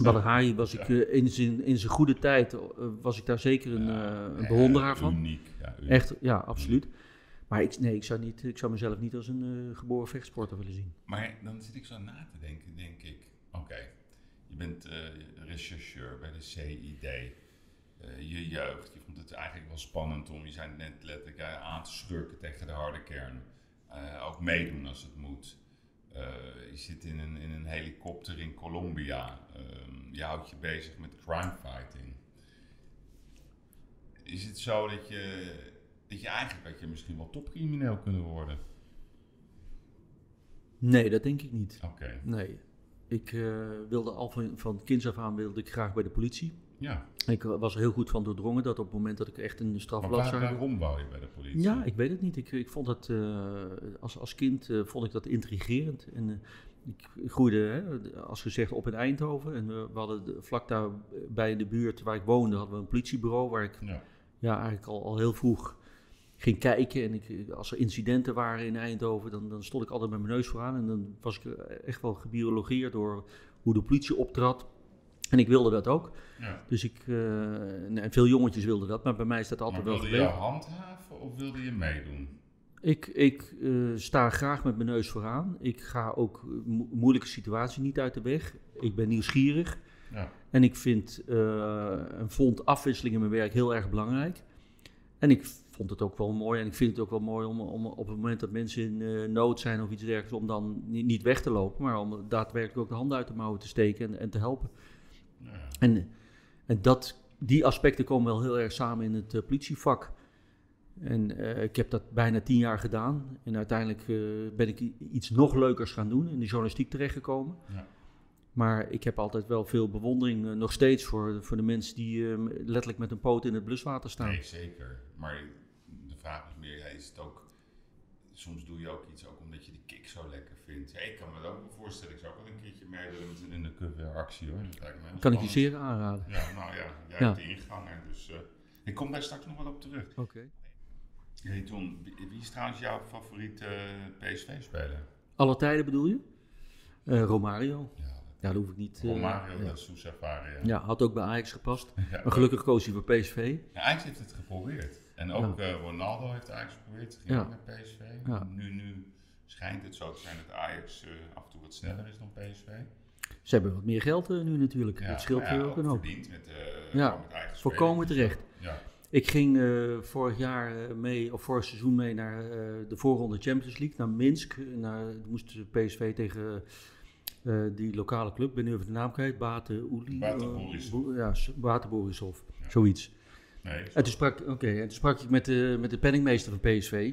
Badr Hari was ik eh, in zijn, in zijn goede tijd, eh, was ik daar zeker een, Ja, eh, een bewonderaar van. Uniek. Ja, uniek. Echt, ja, absoluut. Maar ik, nee, ik zou, niet, ik zou mezelf niet als een eh, geboren vechtsporter willen zien. Maar dan zit ik zo na te denken, denk ik, oké, je bent eh, rechercheur bij de CID. Eh, je jeugd, je vond het eigenlijk wel spannend om, je zei net letterlijk, eh, aan te schurken tegen de harde kern. Eh, ook meedoen als het moet. Je zit in een, in een helikopter in Colombia. Ehm, je houdt je bezig met crime fighting. Is het zo dat je, dat je eigenlijk dat je misschien wel topcrimineel kunnen worden? Nee, dat denk ik niet. Oké, Nee. Ik wilde al van, van kinds af aan wilde ik graag bij de politie. Ja. Ik was er heel goed van doordrongen dat op het moment dat ik echt een strafblad waar- zou hebben. waarom wou je bij de politie? Ja, ik weet het niet. Ik, ik vond dat eh, als, als kind eh, vond ik dat intrigerend. En eh, ik groeide, hè, als gezegd, op in Eindhoven. En we, hadden de- vlak daar bij in de buurt waar ik woonde, hadden we een politiebureau waar ik Ja. ja, eigenlijk al, al heel vroeg ging kijken. En ik, als er incidenten waren in Eindhoven, dan, dan stond ik altijd met mijn neus vooraan. En dan was ik eh, echt wel gebiologeerd door hoe de politie optrad. En ik wilde dat ook. ja. Dus ik, en veel jongetjes wilden dat, maar bij mij is dat altijd Maar wel wilde je handhaven of wilde je meedoen? Ik, ik eh, sta graag met mijn neus vooraan. Ik ga ook mo- moeilijke situaties niet uit de weg. Ik ben nieuwsgierig. Ja. En ik vind eh, een vond afwisseling in mijn werk heel erg belangrijk. En ik vond het ook wel mooi en ik vind het ook wel mooi om, om op het moment dat mensen in nood zijn of iets dergelijks, om dan niet, niet weg te lopen, maar om daadwerkelijk ook de handen uit de mouwen te steken en, en te helpen. Ja. En, en dat, die aspecten komen wel heel erg samen in het eh, politievak. En eh, ik heb dat bijna tien jaar gedaan. En uiteindelijk eh, ben ik iets nog leukers gaan doen, in de journalistiek terechtgekomen. Ja. Maar ik heb altijd wel veel bewondering, nog steeds, voor, voor de mensen die eh, letterlijk met een poot in het bluswater staan. Nee, zeker. Maar de vraag is meer, ja, is het ook... Soms doe je ook iets ook omdat je de kick zo lekker vindt. Ja, ik kan me dat ook wel voorstellen. Ik zou ook wel een keertje meedoen met een undercover actie hoor. Dat lijkt me heel Kan ik je zeer aanraden. Ja, nou ja, jij Ja. hebt de ingangen. Dus eh, ik kom daar straks nog wel op terug. Oké. Hey John, wie, is trouwens jouw favoriete PSV-speler? Alle tijden bedoel je? Eh, Romario. Ja, Ja, dat hoef ik niet. eh, Romario ja. da Sousa Faria. ja, had ook bij Ajax gepast. [laughs] Ja, Maar gelukkig koos hij voor PSV. Ja, Ajax heeft het geprobeerd. En ook eh, Ronaldo heeft Ajax geprobeerd. Ging Ja. naar PSV. Ja. Nu, nu schijnt het zo te zijn dat Ajax eh, af en toe wat sneller is dan PSV. Ze hebben wat meer geld eh, nu natuurlijk. Dat scheelt weer ook een hoop. verdiend met, Ja, met eigen spelers. terecht. Ja, Ik ging vorig jaar mee, of vorig seizoen mee naar de voorronde Champions League, naar Minsk. Naar, moest PSV tegen die lokale club, ik ben nu even de naam kwijt, Bate Uli. Bate eh, Borisov. Bo- ja, S- Bate Borisov, Ja. zoiets. Nee. En toen sprak, oké, en toen sprak ik met de, met de penningmeester van PSV.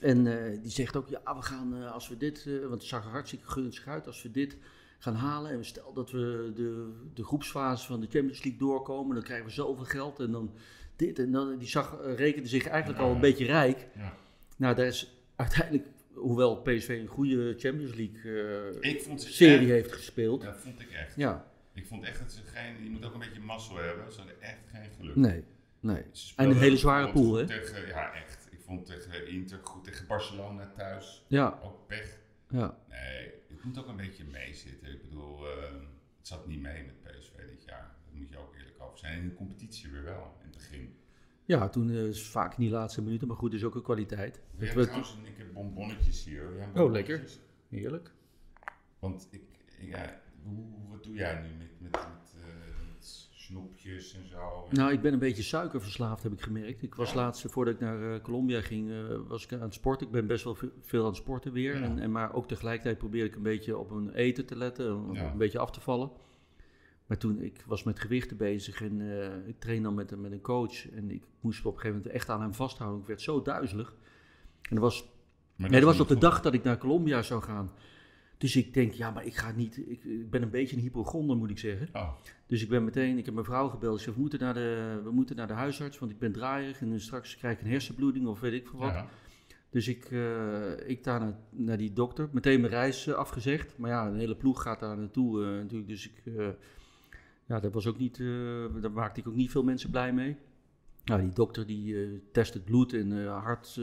En eh, die zegt ook, ja, we gaan eh, als we dit, eh, want het zag er hartstikke gunstig uit, als we dit gaan halen en we stel dat we de, de groepsfase van de Champions League doorkomen, dan krijgen we zoveel geld en dan dit en dan. Die zag, rekende zich eigenlijk al een beetje rijk. Ja. Nou, daar is uiteindelijk, hoewel PSV een goede Champions League serie echt- heeft gespeeld. Dat vond ik echt. Ja, Ik vond echt dat ze geen... Je moet ook een beetje mazzel hebben. Ze hadden echt geen geluk. nee, nee. En een hele zware pool, hè? Tegen, ja, echt. Ik vond tegen Inter goed. Tegen Barcelona thuis. Ja, Ook pech. ja. Nee, het moet ook een beetje meezitten. Ik bedoel, eh, het zat niet mee met PSV dit jaar. Daar moet je ook eerlijk over zijn. En in de competitie weer wel, in het begin. Ja, toen eh, is vaak in die laatste minuten, maar goed, is ook een kwaliteit. We hebben trouwens een, ik heb bonbonnetjes hier. Oh, lekker. Heerlijk. Want ik, ja, hoe, wat doe jij nu met, met, met snoepjes en zo? Nou, ik ben een beetje suikerverslaafd, heb ik gemerkt. Ik was Ja. laatst, voordat ik naar eh, Colombia ging, eh, was ik aan het sporten. Ik ben best wel ve- veel aan het sporten weer. Ja. En, en, maar ook tegelijkertijd probeer ik een beetje op mijn eten te letten, om Ja. een beetje af te vallen. Maar toen, ik was met gewichten bezig en eh, ik train dan met, een- met een coach. En ik moest op een gegeven moment echt aan hem vasthouden. Ik werd zo duizelig. En dat was Maar Nee, dat was op de dag dat ik naar Colombia zou gaan. Dus ik denk, ja, maar ik ga niet. Ik, ik ben een beetje een hypochonder, moet ik zeggen. Oh, Dus ik ben meteen, ik heb mijn vrouw gebeld. Zei, we moeten naar de, we moeten naar de huisarts, want ik ben draaierig en straks krijg ik een hersenbloeding of weet ik veel wat. ja. Dus ik, eh, ik daar naar, naar die dokter, meteen mijn reis eh, afgezegd. Maar ja, een hele ploeg gaat daar naartoe eh, natuurlijk. Dus ik, ja, dat was ook niet, daar maakte ik ook niet veel mensen blij mee. Nou, die dokter die test het bloed en hart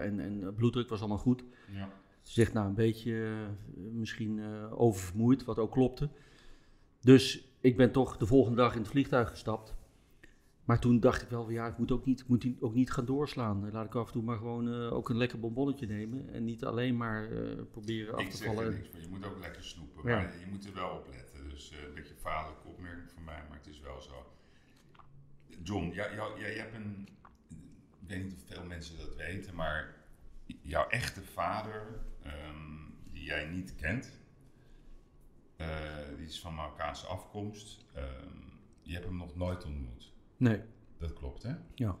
en, en bloeddruk was allemaal goed. ja. Ze zegt nou een beetje eh, misschien eh, oververmoeid, wat ook klopte. Dus ik ben toch de volgende dag in het vliegtuig gestapt. Maar toen dacht ik wel, van, ja, ik moet ook niet, ik moet ook niet gaan doorslaan. Laat ik af en toe maar gewoon eh, ook een lekker bonbonnetje nemen. En niet alleen maar proberen af te er vallen. niks van. Je moet ook lekker snoepen. Ja. Maar je moet er wel op letten. Dus eh, een beetje vaderlijke opmerking van mij, maar het is wel zo. John, jij, jij, jij hebt een. Ik weet niet of veel mensen dat weten, maar jouw echte vader, ehm, die jij niet kent, eh, die is van Marokkaanse afkomst. ehm, je hebt hem nog nooit ontmoet. Nee, Dat klopt, hè? ja.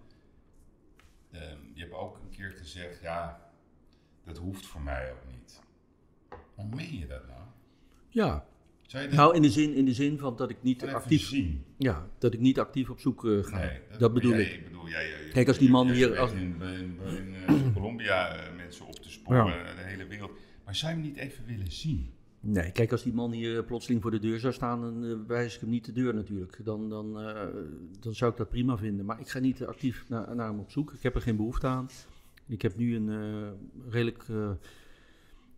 Ehm, je hebt ook een keer gezegd, ja, dat hoeft voor mij ook niet. Hoe meen je dat nou? Ja, Zou je dat nou in de zin, in de zin van dat ik niet actief, zien? ja, dat ik niet actief op zoek eh, ga. Nee, dat bedoel jij- ik. ik bedoel, jij, Kijk, als die man hier- als- in, in, in, eh, Colombia mensen op te sporen, de hele wereld. Maar zou je hem niet even willen zien? Nee, kijk, als die man hier eh, plotseling voor de deur zou staan, dan eh, wijs ik hem niet de deur natuurlijk. Dan, dan, eh, dan zou ik dat prima vinden. Maar ik ga niet actief naar, naar hem op zoek. Ik heb er geen behoefte aan. Ik heb nu een, eh, redelijk, eh,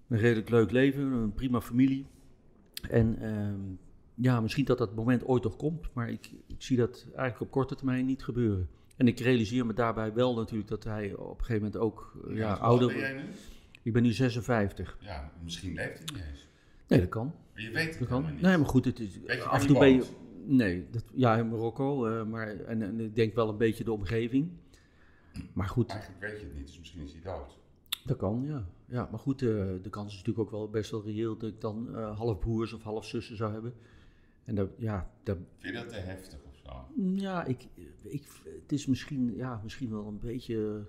een redelijk leuk leven, een prima familie. En ehm, ja, misschien dat dat moment ooit nog komt, maar ik, ik zie dat eigenlijk op korte termijn niet gebeuren. En ik realiseer me daarbij wel natuurlijk dat hij op een gegeven moment ook eh, ja, oud ouder ben wordt. jij nu? Ik ben nu 56. Ja, misschien leeft hij niet eens. Nee, dat kan. Maar je weet het Dat kan. niet. Nee, maar goed, het is, af en toe ben je... Nee, dat, ja, in Marokko, eh, maar, en, en ik denk wel een beetje de omgeving. Maar goed, Eigenlijk weet je het niet, dus misschien is hij dood. dat kan, ja. ja maar goed, eh, de kans is natuurlijk ook wel best wel reëel dat ik dan eh halfbroers of halfzussen zou hebben. En dat, ja, dat, Vind je dat te heftig ja ik, ik, het is misschien, ja, misschien wel een beetje...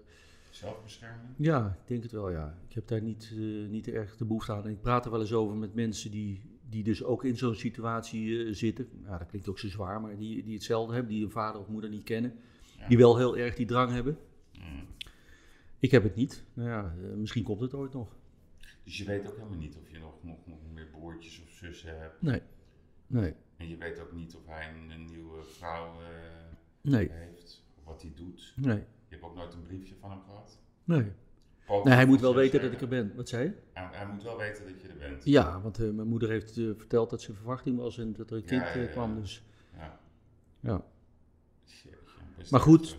Zelfbescherming? Ja, ik denk het wel, ja. Ik heb daar niet, eh, niet erg de behoefte aan. En ik praat er wel eens over met mensen die, die dus ook in zo'n situatie eh, zitten. Ja, dat klinkt ook zo zwaar, maar die, die hetzelfde hebben, die hun vader of moeder niet kennen. Ja. Die wel heel erg die drang hebben. Mm. Ik heb het niet. Nou ja, eh, misschien komt het ooit nog. Dus je weet ook helemaal niet of je nog, nog, nog meer broertjes of zussen hebt. Nee. Nee. En je weet ook niet of hij een, nieuwe vrouw eh, Nee. heeft, of wat hij doet. Nee. Je hebt ook nooit een briefje van hem gehad? Nee. Hij moet wel weten dat ik er ben. Wat zei je? Hij, hij moet wel weten dat je er bent. Ja, want eh, mijn moeder heeft eh, verteld dat ze in verwachting was en dat er een kind Ja, ja, ja. kwam. Dus Ja. ja. Maar goed.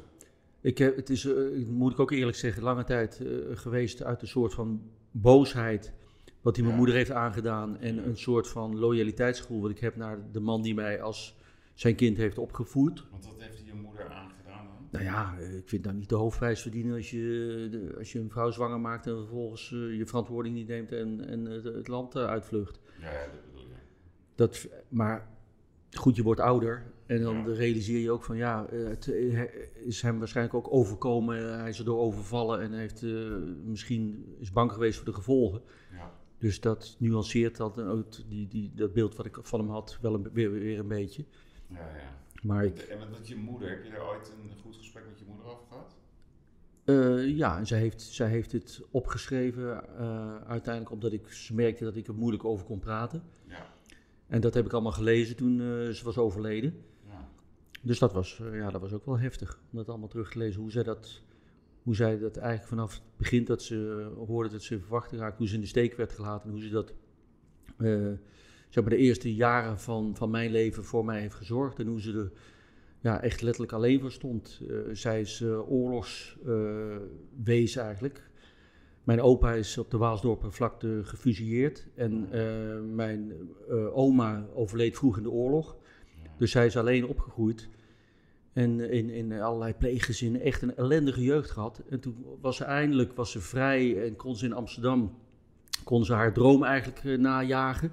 Ik heb, het is, moet ik ook eerlijk zeggen, lange tijd geweest uit een soort van boosheid. Wat die mijn moeder heeft aangedaan. En een soort van loyaliteitsgevoel wat ik heb naar de man die mij als zijn kind heeft opgevoed. Want wat heeft hij je moeder aangedaan dan? Nou ja, eh, ik vind nou niet de hoofdprijs verdienen als je, als je een vrouw zwanger maakt en vervolgens eh, je verantwoording niet neemt en, en het, het land eh, uitvlucht. Ja, ja, dat bedoel je. Dat, maar goed, je wordt ouder en dan Ja. realiseer je ook van ja, het is hem waarschijnlijk ook overkomen. Hij is erdoor overvallen en heeft misschien is bang geweest voor de gevolgen. Ja. Dus dat nuanceert dat, en ook die, die, dat beeld wat ik van hem had wel een, weer, weer een beetje. Ja, ja. Maar ik, En wat met je moeder, heb je daar ooit een goed gesprek met je moeder over gehad? eh, ja, en zij heeft, zij heeft het opgeschreven eh, uiteindelijk omdat ik ze merkte dat ik er moeilijk over kon praten. Ja. En dat heb ik allemaal gelezen toen eh, ze was overleden. ja. Dus dat was, ja, dat was ook wel heftig om dat allemaal terug te lezen. Hoe zij dat, hoe zij dat eigenlijk vanaf het begin dat ze eh, hoorde dat ze in verwachting raakte, hoe ze in de steek werd gelaten en hoe ze dat, eh, zeg maar, de eerste jaren van, van mijn leven voor mij heeft gezorgd. En hoe ze de, ja, echt letterlijk alleen voor stond. Eh, zij is uh, oorlogswees eigenlijk. Mijn opa is op de Waalsdorper vlakte gefusilleerd en mijn oma overleed vroeg in de oorlog. Dus zij is alleen opgegroeid. En in, in allerlei pleeggezinnen echt een ellendige jeugd gehad. En toen was ze eindelijk was ze vrij en kon ze in Amsterdam kon ze haar droom eigenlijk uh, najagen.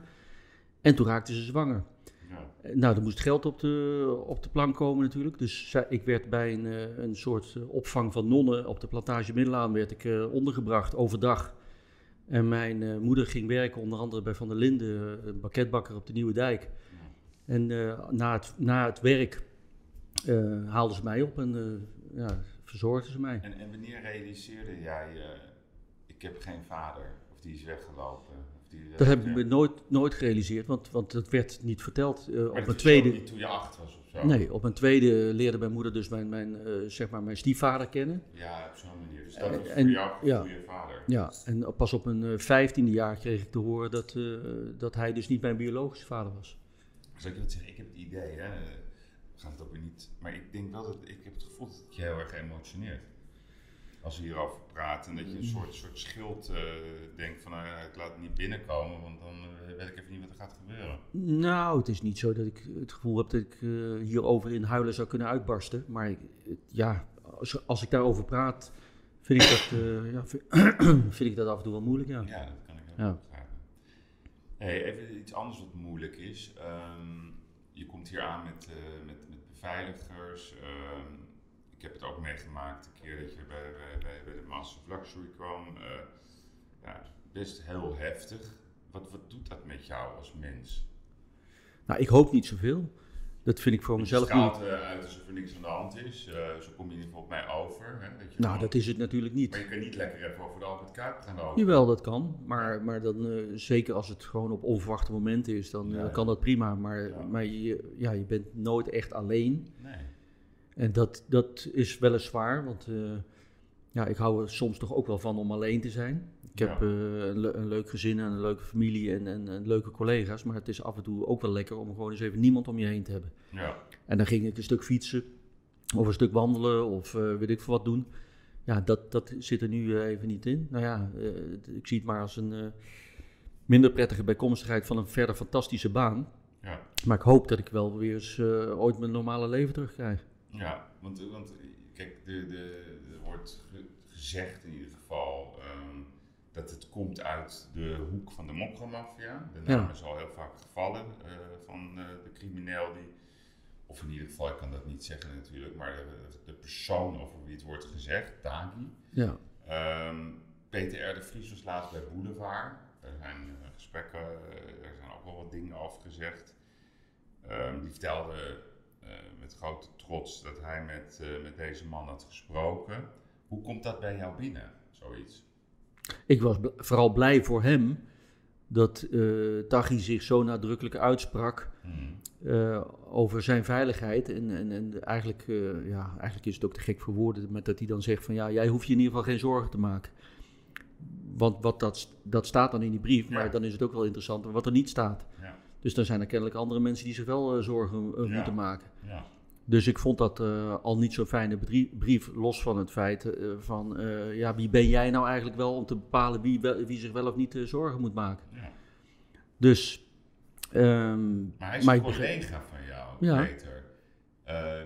En toen raakte ze zwanger. Ja. Nou, er moest geld op de, op de plank komen natuurlijk. Dus zij, ik werd bij een, uh, een soort opvang van nonnen op de plantage Middelaan werd ik ondergebracht overdag. En mijn moeder ging werken onder andere bij Van der Linden, een bakketbakker op de Nieuwe Dijk. En na, het, na het werk uh, haalden ze mij op en uh, ja, verzorgden ze mij. En, en wanneer realiseerde jij, uh, ik heb geen vader, of die is weggelopen? Of die, dat heb ik me nooit, nooit gerealiseerd, want, want dat werd niet verteld. op mijn tweede... niet toen je acht was of zo? Nee, op mijn tweede leerde mijn moeder dus mijn, mijn, zeg maar mijn stiefvader kennen. Ja, op zo'n manier. Dus dat was en, voor jou ja, goede vader. Ja, en pas op mijn vijftiende jaar kreeg ik te horen dat, dat hij dus niet mijn biologische vader was. Zou ik dat zeggen? Ik heb het idee, hè gaat het ook weer niet. Maar ik denk wel dat ik heb het gevoel dat het je heel erg emotioneert. Als we hierover praten, en dat je een soort, soort schild uh, denkt van nou, ik laat het niet binnenkomen, want dan uh, weet ik even niet wat er gaat gebeuren. Nou, het is niet zo dat ik het gevoel heb dat ik uh, hierover in huilen zou kunnen uitbarsten. Maar ik, ja, als, als, ik daarover praat, vind ik, dat, ja, [clears throat] vind ik dat af en toe wel moeilijk. Ja, ja dat kan ik ook ja. begrijpen. Hey, even iets anders wat moeilijk is. Um, je komt hier aan met, met beveiligers. Ehm, ik heb het ook meegemaakt een keer dat je bij, bij, bij de Master of Luxury kwam. Uh, ja, best heel heftig. Wat, wat doet dat met jou als mens? Nou, ik hoop niet zoveel. Dat vind ik voor mezelf niet. Het uh, uit alsof er niks aan de hand is. Uh, zo kom je in ieder geval op mij over. Hè, dat je nou, dat is het natuurlijk niet. Maar je kan niet lekker even over de Albert Kuip gaan lopen. Jawel, dat kan. Maar, maar dan, uh, zeker als het gewoon op onverwachte momenten is, dan ja, kan dat prima. Maar, ja. maar je, ja, je bent nooit echt alleen. Nee. En dat, dat is weliswaar, want ja, ik hou er soms toch ook wel van om alleen te zijn. Ik heb een, le een, leuk gezin en een leuke familie en, en, en, leuke collega's. Maar het is af en toe ook wel lekker om gewoon eens even niemand om je heen te hebben. Ja. En dan ging ik een stuk fietsen of een stuk wandelen of uh, weet ik veel wat doen. Ja, dat, dat zit er nu uh, even niet in. Nou ja, uh, ik zie het maar als een minder prettige bijkomstigheid van een verder fantastische baan. Ja. Maar ik hoop dat ik wel weer eens ooit mijn normale leven terugkrijg. Ja, want, want kijk, de, de, er wordt gezegd in ieder geval um, dat het komt uit de hoek van de mokromafia. De naam ja. is al heel vaak gevallen uh, van uh, de crimineel die, of in ieder geval, ik kan dat niet zeggen natuurlijk, maar de, de persoon over wie het wordt gezegd, Dagi. Ja. Um, Peter R. de Vries was laatst bij Boulevard. Er zijn uh, gesprekken, er zijn ook wel wat dingen over gezegd. Um, die vertelde met grote trots dat hij met, met deze man had gesproken. Hoe komt dat bij jou binnen, zoiets? Ik was vooral blij voor hem dat uh, Taghi zich zo nadrukkelijk uitsprak hmm. uh, over zijn veiligheid. En, en, en eigenlijk, uh, ja, eigenlijk is het ook te gek voor woorden met dat hij dan zegt van ja, jij hoeft je in ieder geval geen zorgen te maken. Want wat dat, dat staat dan in die brief, maar dan is het ook wel interessant wat er niet staat. Ja. Dus dan zijn er kennelijk andere mensen die zich wel zorgen moeten maken. Ja. Dus ik vond dat uh, al niet zo'n fijne brief, los van het feit uh, van, uh, ja, wie ben jij nou eigenlijk wel om te bepalen wie, wie zich wel of niet zorgen moet maken. Ja. Dus... Um, maar hij is een collega van jou, ja. Peter.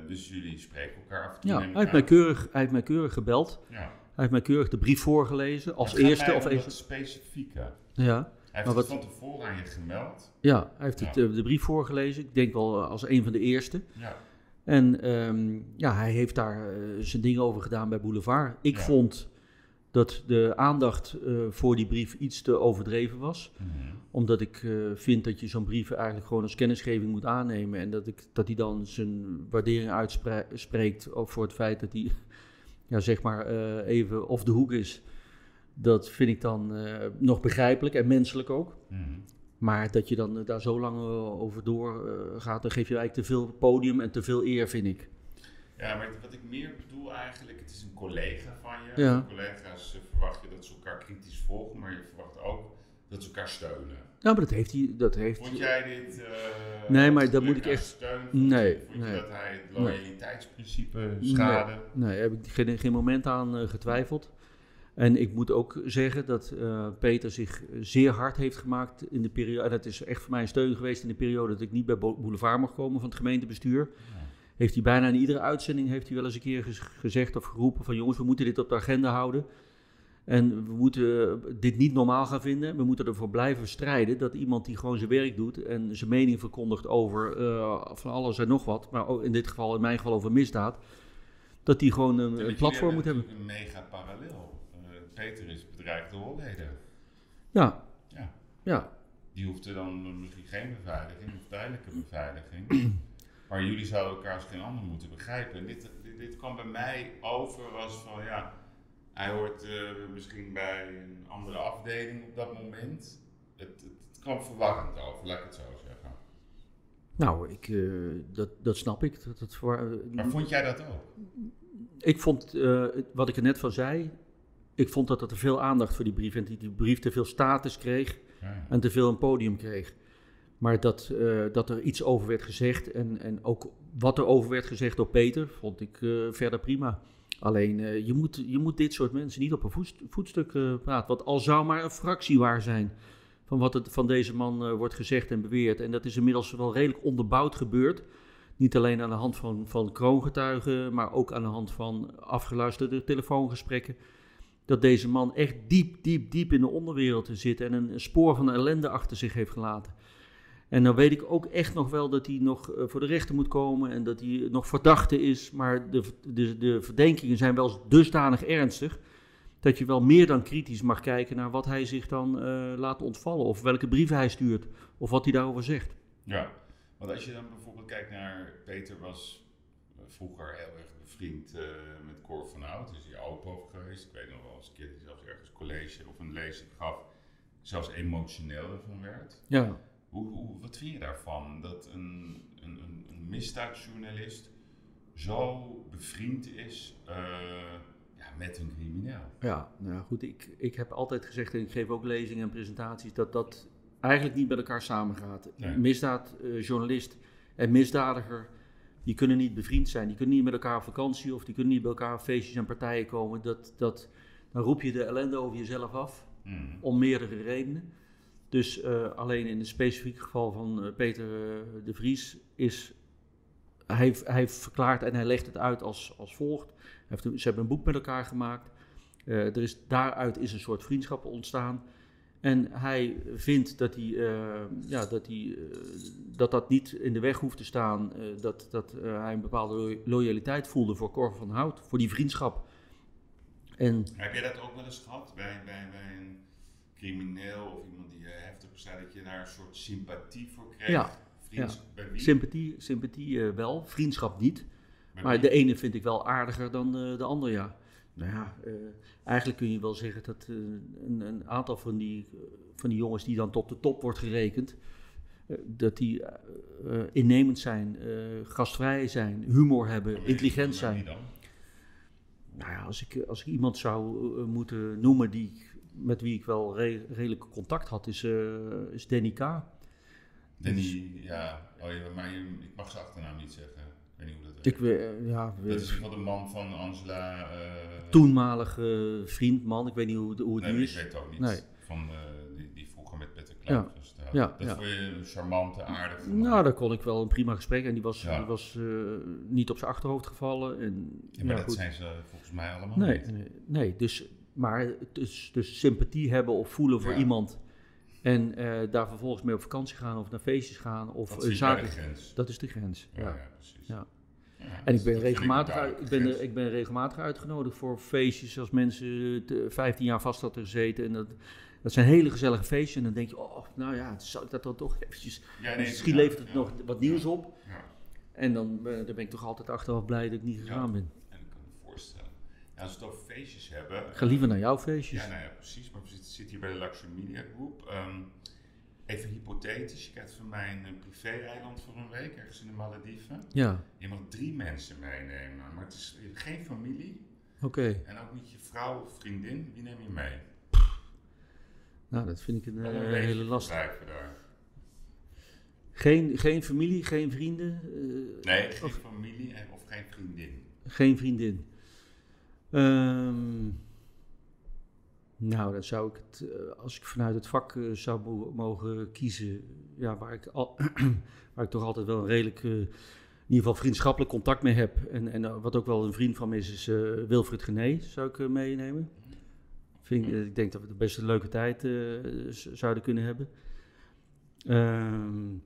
dus jullie spreken elkaar af en toe. Ja, hij heeft, mij keurig, hij heeft mij keurig gebeld. Ja. Hij heeft mij keurig de brief voorgelezen, als eerste. of even specifieke. Ja. Hij heeft het van tevoren aan je gemeld. Ja, hij heeft Het, de brief voorgelezen. Ik denk wel als een van de eerste. Ja. En um, ja, hij heeft daar uh, zijn dingen over gedaan bij Boulevard. Ik ja. vond dat de aandacht uh, voor die brief iets te overdreven was. Mm -hmm. Omdat ik uh, vind dat je zo'n brief eigenlijk gewoon als kennisgeving moet aannemen. En dat, ik, dat hij dan zijn waardering uitspreekt voor het feit dat hij [laughs] ja, zeg maar even off de hoek is. Dat vind ik dan nog begrijpelijk en menselijk ook. Mm -hmm. Maar dat je dan eh, daar zo lang eh, over door eh, gaat, dan geef je eigenlijk te veel podium en te veel eer, vind ik. Ja, maar wat ik meer bedoel eigenlijk, het is een collega van je. Ja. Collega's verwacht je dat ze elkaar kritisch volgen, maar je verwacht ook dat ze elkaar steunen. Nou, maar dat heeft hij. Dat heeft, Vond jij dit... eh, Nee, maar dat moet ik echt- Steun, vond Nee, Je, vond je nee. dat hij het loyaliteitsprincipe Nee. schade? Nee, daar heb ik geen, geen moment aan getwijfeld. En ik moet ook zeggen dat eh, Peter zich zeer hard heeft gemaakt in de periode. En dat is echt voor mij een steun geweest in de periode dat ik niet bij Bo- Boulevard mocht komen van het gemeentebestuur. Heeft hij bijna in iedere uitzending heeft hij wel eens een keer gez- gezegd of geroepen van jongens, we moeten dit op de agenda houden. En we moeten dit niet normaal gaan vinden. We moeten ervoor blijven strijden dat iemand die gewoon zijn werk doet en zijn mening verkondigt over eh, van alles en nog wat, maar ook in dit geval, in mijn geval over misdaad, dat die gewoon een, platform moet hebben. Is bedreigd door Holleden. Ja, Ja. ja. Die hoefde dan misschien geen beveiliging of tijdelijke beveiliging. [clears throat] maar jullie zouden elkaar als geen ander moeten begrijpen. En dit, dit, dit kwam bij mij over als van ja, hij hoort eh, misschien bij een andere afdeling op dat moment. Het, het, het kwam verwarrend over, laat ik het zo zeggen. Nou, ik, eh, dat, dat snap ik. Dat, Maar vond jij dat ook? ik vond, eh, wat ik er net van zei, ik vond dat er te veel aandacht voor die brief en die, die brief te veel status kreeg Ja. en te veel een podium kreeg. Maar dat, eh, dat er iets over werd gezegd en, en ook wat er over werd gezegd door Peter, vond ik eh, verder prima. Alleen, eh, je, moet, je moet dit soort mensen niet op een voet- voetstuk praten. Want al zou maar een fractie waar zijn van wat het van deze man wordt gezegd en beweerd. En dat is inmiddels wel redelijk onderbouwd gebeurd. Niet alleen aan de hand van, van kroongetuigen, maar ook aan de hand van afgeluisterde telefoongesprekken. Dat deze man echt diep, diep, diep in de onderwereld zit en een spoor van ellende achter zich heeft gelaten. En dan weet ik ook echt nog wel dat hij nog eh, voor de rechter moet komen en dat hij nog verdachte is. Maar de, de, de verdenkingen zijn wel dusdanig ernstig dat je wel meer dan kritisch mag kijken naar wat hij zich dan eh, laat ontvallen. Of welke brieven hij stuurt, of wat hij daarover zegt. Ja, want als je dan bijvoorbeeld kijkt naar Peter was eh, vroeger heel erg bevriend eh, met Cor van Hout, is open over geweest. Ik weet nog wel eens een keer dat hij zelfs ergens college of een lezing gaf, zelfs emotioneel ervan werd. Ja, Hoe, hoe, wat vind je daarvan dat een, een, een, een misdaadjournalist zo bevriend is eh, ja, met een crimineel? ja nou goed. Ik, ik heb altijd gezegd, en ik geef ook lezingen en presentaties, dat dat eigenlijk niet met elkaar samengaat. Nee. Misdaadjournalist en misdadiger, die kunnen niet bevriend zijn. Die kunnen niet met elkaar op vakantie of die kunnen niet bij elkaar op feestjes en partijen komen. Dat, dat, dan roep je de ellende over jezelf af. Mhm. om meerdere redenen. Dus eh, alleen in het specifieke geval van eh, Peter eh, de Vries is. Hij, hij verklaart en hij legt het uit als, als volgt. Heeft, ze hebben een boek met elkaar gemaakt. Er is, daaruit is een soort vriendschap ontstaan. En hij vindt dat, hij, eh, ja, dat, hij, eh, dat dat niet in de weg hoeft te staan. eh, dat dat hij een bepaalde lo- loyaliteit voelde voor Cor van Hout, voor die vriendschap. En Heb jij dat ook wel eens gehad bij, bij, bij een crimineel of iemand die heftig bestaat, dat je daar een soort sympathie voor kreeg? Ja, Vriends, Bij wie? sympathie, sympathie wel, vriendschap niet. Maar de ene vind ik wel aardiger dan de ander, ja. Nou ja, eh, eigenlijk kun je wel zeggen dat eh, een, een aantal van die, eh, van die jongens die dan tot de top wordt gerekend, dat die innemend zijn, gastvrij zijn, humor hebben, intelligent zijn. dan? Nou ja, als ik, als ik iemand zou moeten noemen die, met wie ik wel re- redelijk contact had, is, is Danny K. Danny, ja, oh, ja, maar je, ik mag zijn achternaam niet zeggen. Ik weet niet hoe dat. Ik, we- ja, dat we- is in ieder geval de man van Angela. eh, toenmalige vriend, man, ik weet niet hoe, hoe het Nee, nu ik is. weet ook niet. Nee. Van, eh, die, die vroeger met Peter Kluip Ja. Ja, dat ja. vond je een charmante, aardige man. Nou, daar kon ik wel een prima gesprek en die was, Ja. die was eh, niet op zijn achterhoofd gevallen. En, Ja, maar ja, dat goed. zijn ze volgens mij allemaal Nee, niet. nee, nee, dus, maar dus, dus sympathie hebben of voelen voor Ja. iemand en eh, daar vervolgens mee op vakantie gaan of naar feestjes gaan of Dat grens. Dat is de grens. Ja, Ja. precies. Ja. Ja, En ik ben, regelmatig, uit- ik, ben, er- ik ben regelmatig uitgenodigd voor feestjes als mensen te- 15 jaar vast hadden gezeten. En dat, dat zijn hele gezellige feestjes. En dan denk je, oh, nou ja, zou ik dat dan toch eventjes... grens. Ja, nee, Misschien ja, levert het nog wat nieuws op. En dan, eh, dan ben ik toch altijd achteraf blij dat ik niet gegaan ben. en ik kan me voorstellen. Als we het over feestjes hebben. Ga liever naar jouw feestjes. Ja, nou ja, precies. Maar we zitten, hier bij de Luxury Media Group. Ehm, even hypothetisch. Je krijgt van mij een, eh, privé-eiland voor een week, ergens in de Malediven. Ja, Je mag drie mensen meenemen, maar het is geen familie. oké. En ook niet je vrouw of vriendin. Wie neem je mee? Nou, dat vind ik een eh, een hele lastige. Geen, geen familie, geen vrienden, eh, Nee, geen familie en, of geen vriendin. geen vriendin. Ehm, nou, dan zou ik het, eh, als ik vanuit het vak eh, zou mo- mogen kiezen, ja, waar, ik al, [clears throat] waar ik toch altijd wel een redelijk, eh, in ieder geval vriendschappelijk contact mee heb. En, en wat ook wel een vriend van me is, is Wilfried Gené, zou ik meenemen. Vind ik, denk dat we de best een leuke tijd zouden kunnen hebben. Ehm,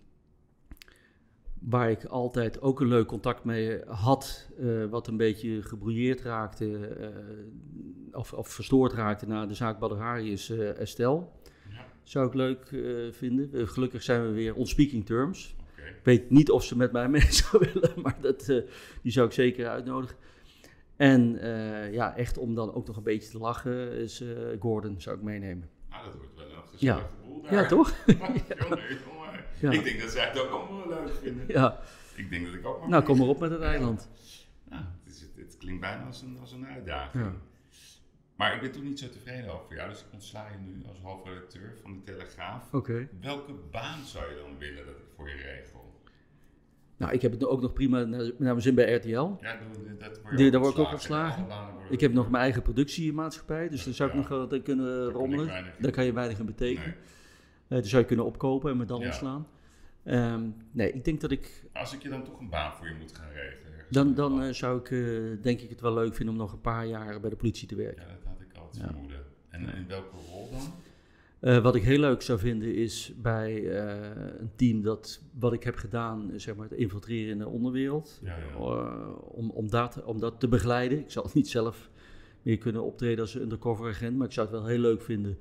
waar ik altijd ook een leuk contact mee had, eh, wat een beetje gebrouilleerd raakte, eh, of, of verstoord raakte na de zaak Badr Hari, is eh, Estelle. Ja, Zou ik leuk eh, vinden. Eh, gelukkig zijn we weer on speaking terms. Ik weet niet of ze met mij mee [laughs] zou willen, maar dat, eh, die zou ik zeker uitnodigen. En eh, ja, echt om dan ook nog een beetje te lachen, is eh, Gordon zou ik meenemen. Nou, dat wordt wel een gezellige Ja. boel daar. Ja, toch? [laughs] [laughs] Ja. Ik denk dat zij het ook allemaal wel leuk vinden. Ja, Ik denk dat ik ook maar nou kom maar op met het eiland. Nou, het, is, het, het klinkt bijna als een, als een uitdaging. Maar ik ben toch niet zo tevreden over jou, dus ik ontsla je nu als hoofdredacteur van de Telegraaf. Oké. Welke baan zou je dan willen dat ik voor je regel? Nou, ik heb het ook nog prima naar, naar mijn zin bij RTL. Ja, dat word je daar word ik ook ontslagen. Ik heb nog mijn eigen productiemaatschappij, dus daar zou ik nog wel kunnen rommelen. Daar kan je weinig in betekenen. Dus zou je kunnen opkopen en me dan Ja. ontslaan. Ehm, nee, ik denk dat ik. Als ik je dan toch een baan voor je moet gaan regelen. Dan, dan eh, zou ik eh, denk ik het wel leuk vinden om nog een paar jaar bij de politie te werken. Ja, dat had ik altijd Ja. vermoeden. En in welke rol dan? Eh, wat ik heel leuk zou vinden is bij eh, een team dat wat ik heb gedaan, zeg maar, het infiltreren in de onderwereld. Ja, ja. Eh, om, om, dat, om dat te begeleiden. Ik zal het niet zelf meer kunnen optreden als undercover agent, maar ik zou het wel heel leuk vinden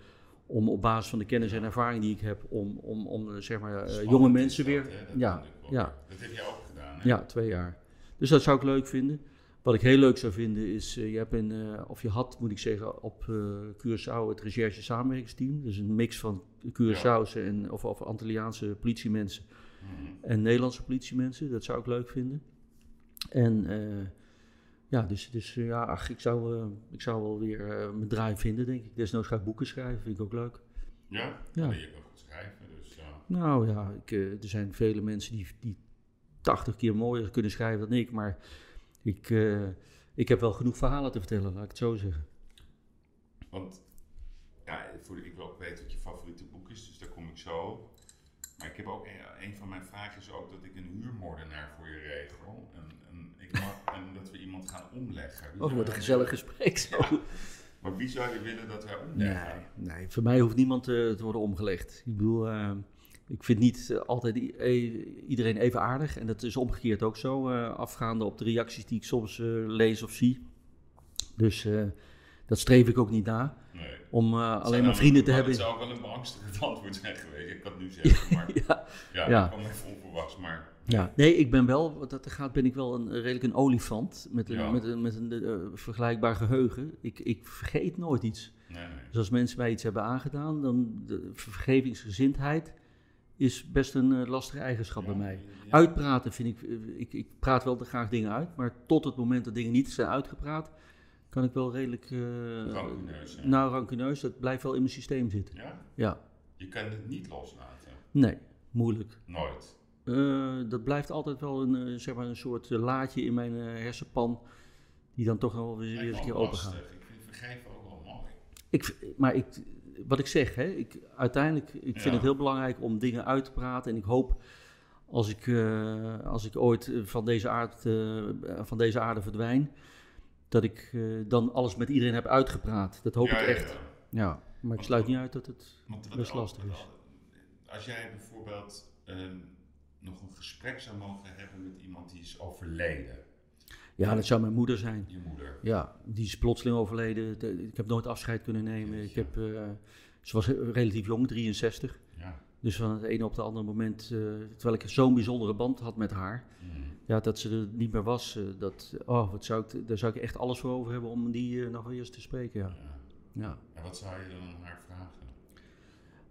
om op basis van de kennis en ervaring die ik heb, om, om, om eh, zeg maar, eh, Spannend jonge mensen dat, weer. dat ja, ja. Dat heb jij ook gedaan, hè? Ja, twee jaar. Dus dat zou ik leuk vinden. Wat ik heel leuk zou vinden is, eh, je hebt een, of je had moet ik zeggen, op eh Curaçao het recherche samenwerkingsteam. Dus een mix van Curaçaose en, of, of Antilliaanse politiemensen Mhm. en Nederlandse politiemensen. Dat zou ik leuk vinden. En ja, dus, dus eh, ja, ach, ik, zou, eh, ik zou wel weer eh, mijn draai vinden, denk ik. Desnoods ga ik boeken schrijven, vind ik ook leuk. Ja? Ja. Je kan goed schrijven, dus ja. Nou ja, ik, er zijn vele mensen die, die 80 keer mooier kunnen schrijven dan ik, maar ik, ik heb wel genoeg verhalen te vertellen, laat ik het zo zeggen. Want ja, voor, ik wil ook weten wat je favoriete boek is, dus daar kom ik zo. Maar ik heb ook een, een van mijn vragen is ook dat ik een huurmoordenaar voor je regel. En, dat we iemand gaan omleggen. Wie Oh, wat een gezellig gesprek zo. Ja. Maar wie zou je willen dat wij omleggen? Nee, nee, voor mij hoeft niemand eh, te worden omgelegd. Ik bedoel, eh, ik vind niet eh, altijd e- iedereen even aardig. En dat is omgekeerd ook zo, afgaande op de reacties die ik soms lees of zie. Dus dat streef ik ook niet na, Nee. om eh, alleen maar vrienden te maar hebben. Het zou wel een beangstigend [laughs] antwoord zijn geweest. Ik kan het nu [laughs] zeggen, maar Ja, ja, Ja. dat kwam even onverwachts. Maar Ja, nee, ik ben wel, wat dat er gaat, ben ik wel een, redelijk een olifant met een, Ja. met een, met een eh, vergelijkbaar geheugen. Ik, ik vergeet nooit iets. nee, nee. Dus als mensen mij iets hebben aangedaan, dan de vergevingsgezindheid is best een eh, lastige eigenschap bij mij. ja. Uitpraten vind ik, ik, ik praat wel te graag dingen uit, maar tot het moment dat dingen niet zijn uitgepraat, kan ik wel redelijk, eh Rancuneus, nou rancuneus, dat blijft wel in mijn systeem zitten. Ja? Ja, Je kan het niet loslaten. nee, moeilijk. Nooit. Eh, dat blijft altijd wel een, eh, zeg maar een soort laadje in mijn hersenpan, die dan toch wel weer eens een keer open gaat. Ik vind vergeven ook wel mooi. Ik, maar ik, wat ik zeg, hè, ik, uiteindelijk, ik vind het heel belangrijk om dingen uit te praten. En ik hoop, als ik, als ik ooit van deze, aard, van deze aarde verdwijn, dat ik eh, dan alles met iedereen heb uitgepraat. Dat hoop Ja, ik echt. ja. Ja, maar ik sluit niet uit dat het best lastig is. al- Als jij bijvoorbeeld ehm, nog een gesprek zou mogen hebben met iemand die is overleden, Ja, dat zou mijn moeder zijn. je moeder. Ja, die is plotseling overleden. De- Ik heb nooit afscheid kunnen nemen. Ik heb, eh, ze was relatief jong, 63. Dus van het ene op het andere moment, eh, terwijl ik zo'n bijzondere band had met haar, Mhm. ja, dat ze er niet meer was, eh, dat, oh, wat zou ik, daar zou ik echt alles voor over hebben om die eh, nog eens te spreken. Ja. Ja. Ja. En wat zou je dan aan haar vragen?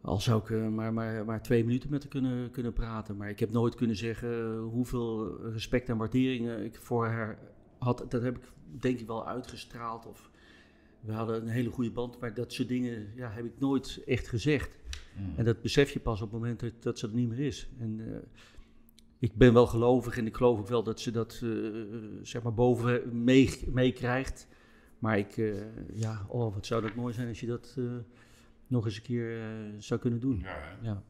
Al zou ik maar, maar, maar twee minuten met haar kunnen, kunnen praten, maar ik heb nooit kunnen zeggen hoeveel respect en waardering ik voor haar had. Dat heb ik denk ik wel uitgestraald. Of, we hadden een hele goede band, maar dat soort dingen ja, heb ik nooit echt gezegd. Mm. En dat besef je pas op het moment dat, dat ze er niet meer is. En eh, ik ben wel gelovig en ik geloof ook wel dat ze dat eh, zeg maar boven mee- meekrijgt. maar ik, eh, ja, oh, wat zou dat mooi zijn als je dat nog eens een keer zou kunnen doen. Ja, hè? Ja.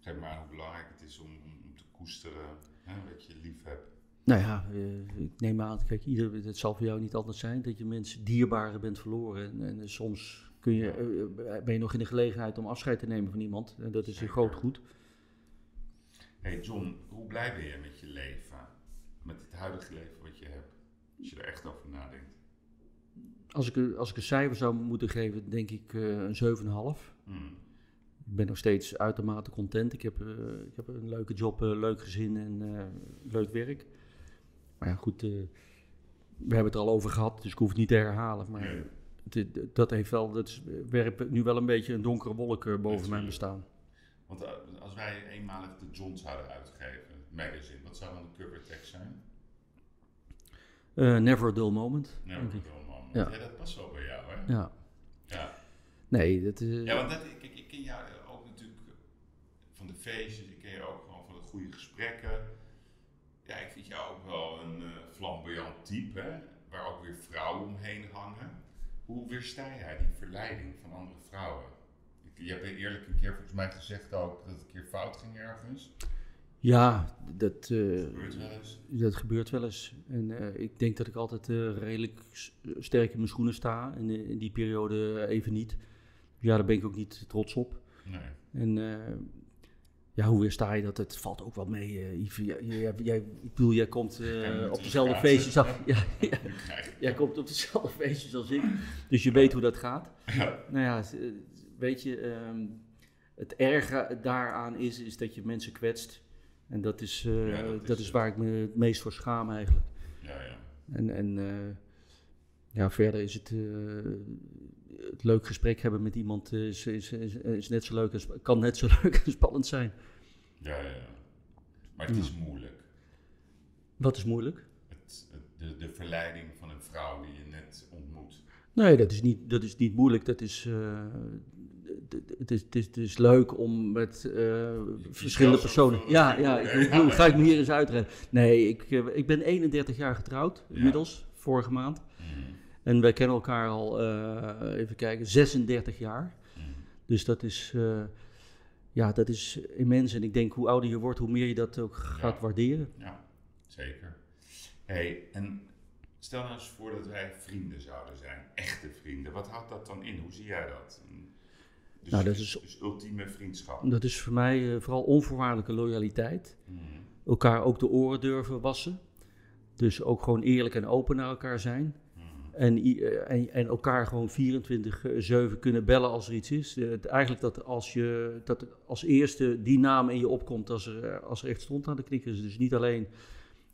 Geef maar aan hoe belangrijk het is om, om te koesteren hè, wat je lief hebt. Nou ja, ik neem aan, kijk, ieder, het zal voor jou niet anders zijn dat je mensen dierbaren bent verloren. En, en soms kun je, eh, ben je nog in de gelegenheid om afscheid te nemen van iemand. En dat is een groot goed. hey John, hoe blij ben je met je leven? Met het huidige leven wat je hebt? Als je er echt over nadenkt. Als ik, een- als ik een cijfer zou moeten geven, denk ik eh, een 7,5. Hmm. Ik ben nog steeds uitermate content. Ik heb, eh, ik heb een leuke job, leuk gezin en eh, leuk werk. Maar ja, goed, eh, we hebben het er al over gehad, dus ik hoef het niet te herhalen. Maar Nee. Dat heeft wel, dat is- werpt nu wel een beetje een donkere wolk eh, boven mijn bestaan. Want eh, als wij eenmalig de John zouden uitgeven, magazine, wat zou dan de cover tekst zijn? Eh, never a dull moment. Dat ik. wel, man. Ja. Ja. dat past wel bij jou, hè? Ja. Ja. Nee, dat, eh, Ja, want dat, ik, ik, ik ken jou ook natuurlijk van de feestjes, ik ken je ook gewoon van de goede gesprekken. Ja, ik vind jou ook wel een flamboyant type, hè? waar ook weer vrouwen omheen hangen. Hoe weersta jij die verleiding van andere vrouwen? Ik- Je hebt eerlijk een keer volgens mij gezegd ook dat het een keer fout ging ergens. ja, dat, eh, Gebeurt wel eens. dat gebeurt wel eens. En eh, ik denk dat ik altijd eh, redelijk sterk in mijn schoenen sta. En in die periode even niet. Ja, daar ben ik ook niet trots op. Nee. En ja, hoe weersta je dat? Het valt ook wel mee, eh Yves. Jij, jij, jij- ik bedoel, jij komt eh, op dezelfde feestjes af. Ja, jij komt op dezelfde feestjes als ik. Dus je weet hoe dat gaat. Nou ja, eh, weet je, ehm, het erge daaraan is, is dat je mensen kwetst. En dat is, Ja, dat dat, is waar ik me het meest voor schaam eigenlijk. Ja, ja. En, en ja, verder is het, het leuk gesprek hebben met iemand is, is, is, is net zo leuk sp- kan net zo [laughs] leuk en spannend zijn. Ja, ja. Maar het is moeilijk. Wat is moeilijk? Het, het- de, de verleiding van een vrouw die je net ontmoet. Nee, dat is niet, dat is niet moeilijk. Dat is, eh, het, is, het, is, het is leuk om met eh, verschillende personen. Ja, ja, ik- [laughs] hoe ga ik me hier eens uitrennen? Nee, ik, eh, ik ben 31 jaar getrouwd Ja. inmiddels, vorige maand. En wij kennen elkaar al, eh, even kijken, 36 jaar. Dus dat is, eh, ja, dat is immens. En ik denk hoe ouder je wordt, hoe meer je dat ook gaat Ja. waarderen. Ja, zeker. hey, en stel nou eens voor dat wij vrienden zouden zijn. Echte vrienden. Wat houdt dat dan in? Hoe zie jij dat? Dus, Nou, dat is- dus ultieme vriendschap. Dat is voor mij eh, vooral onvoorwaardelijke loyaliteit. Mhm. elkaar ook de oren durven wassen. Dus ook gewoon eerlijk en open naar elkaar zijn. En, eh, en, en elkaar gewoon 24-7 kunnen bellen als er iets is. Eh, eigenlijk dat als, je, dat als eerste die naam in je opkomt als er, eh, als er echt stond aan de knikkers. Dus niet alleen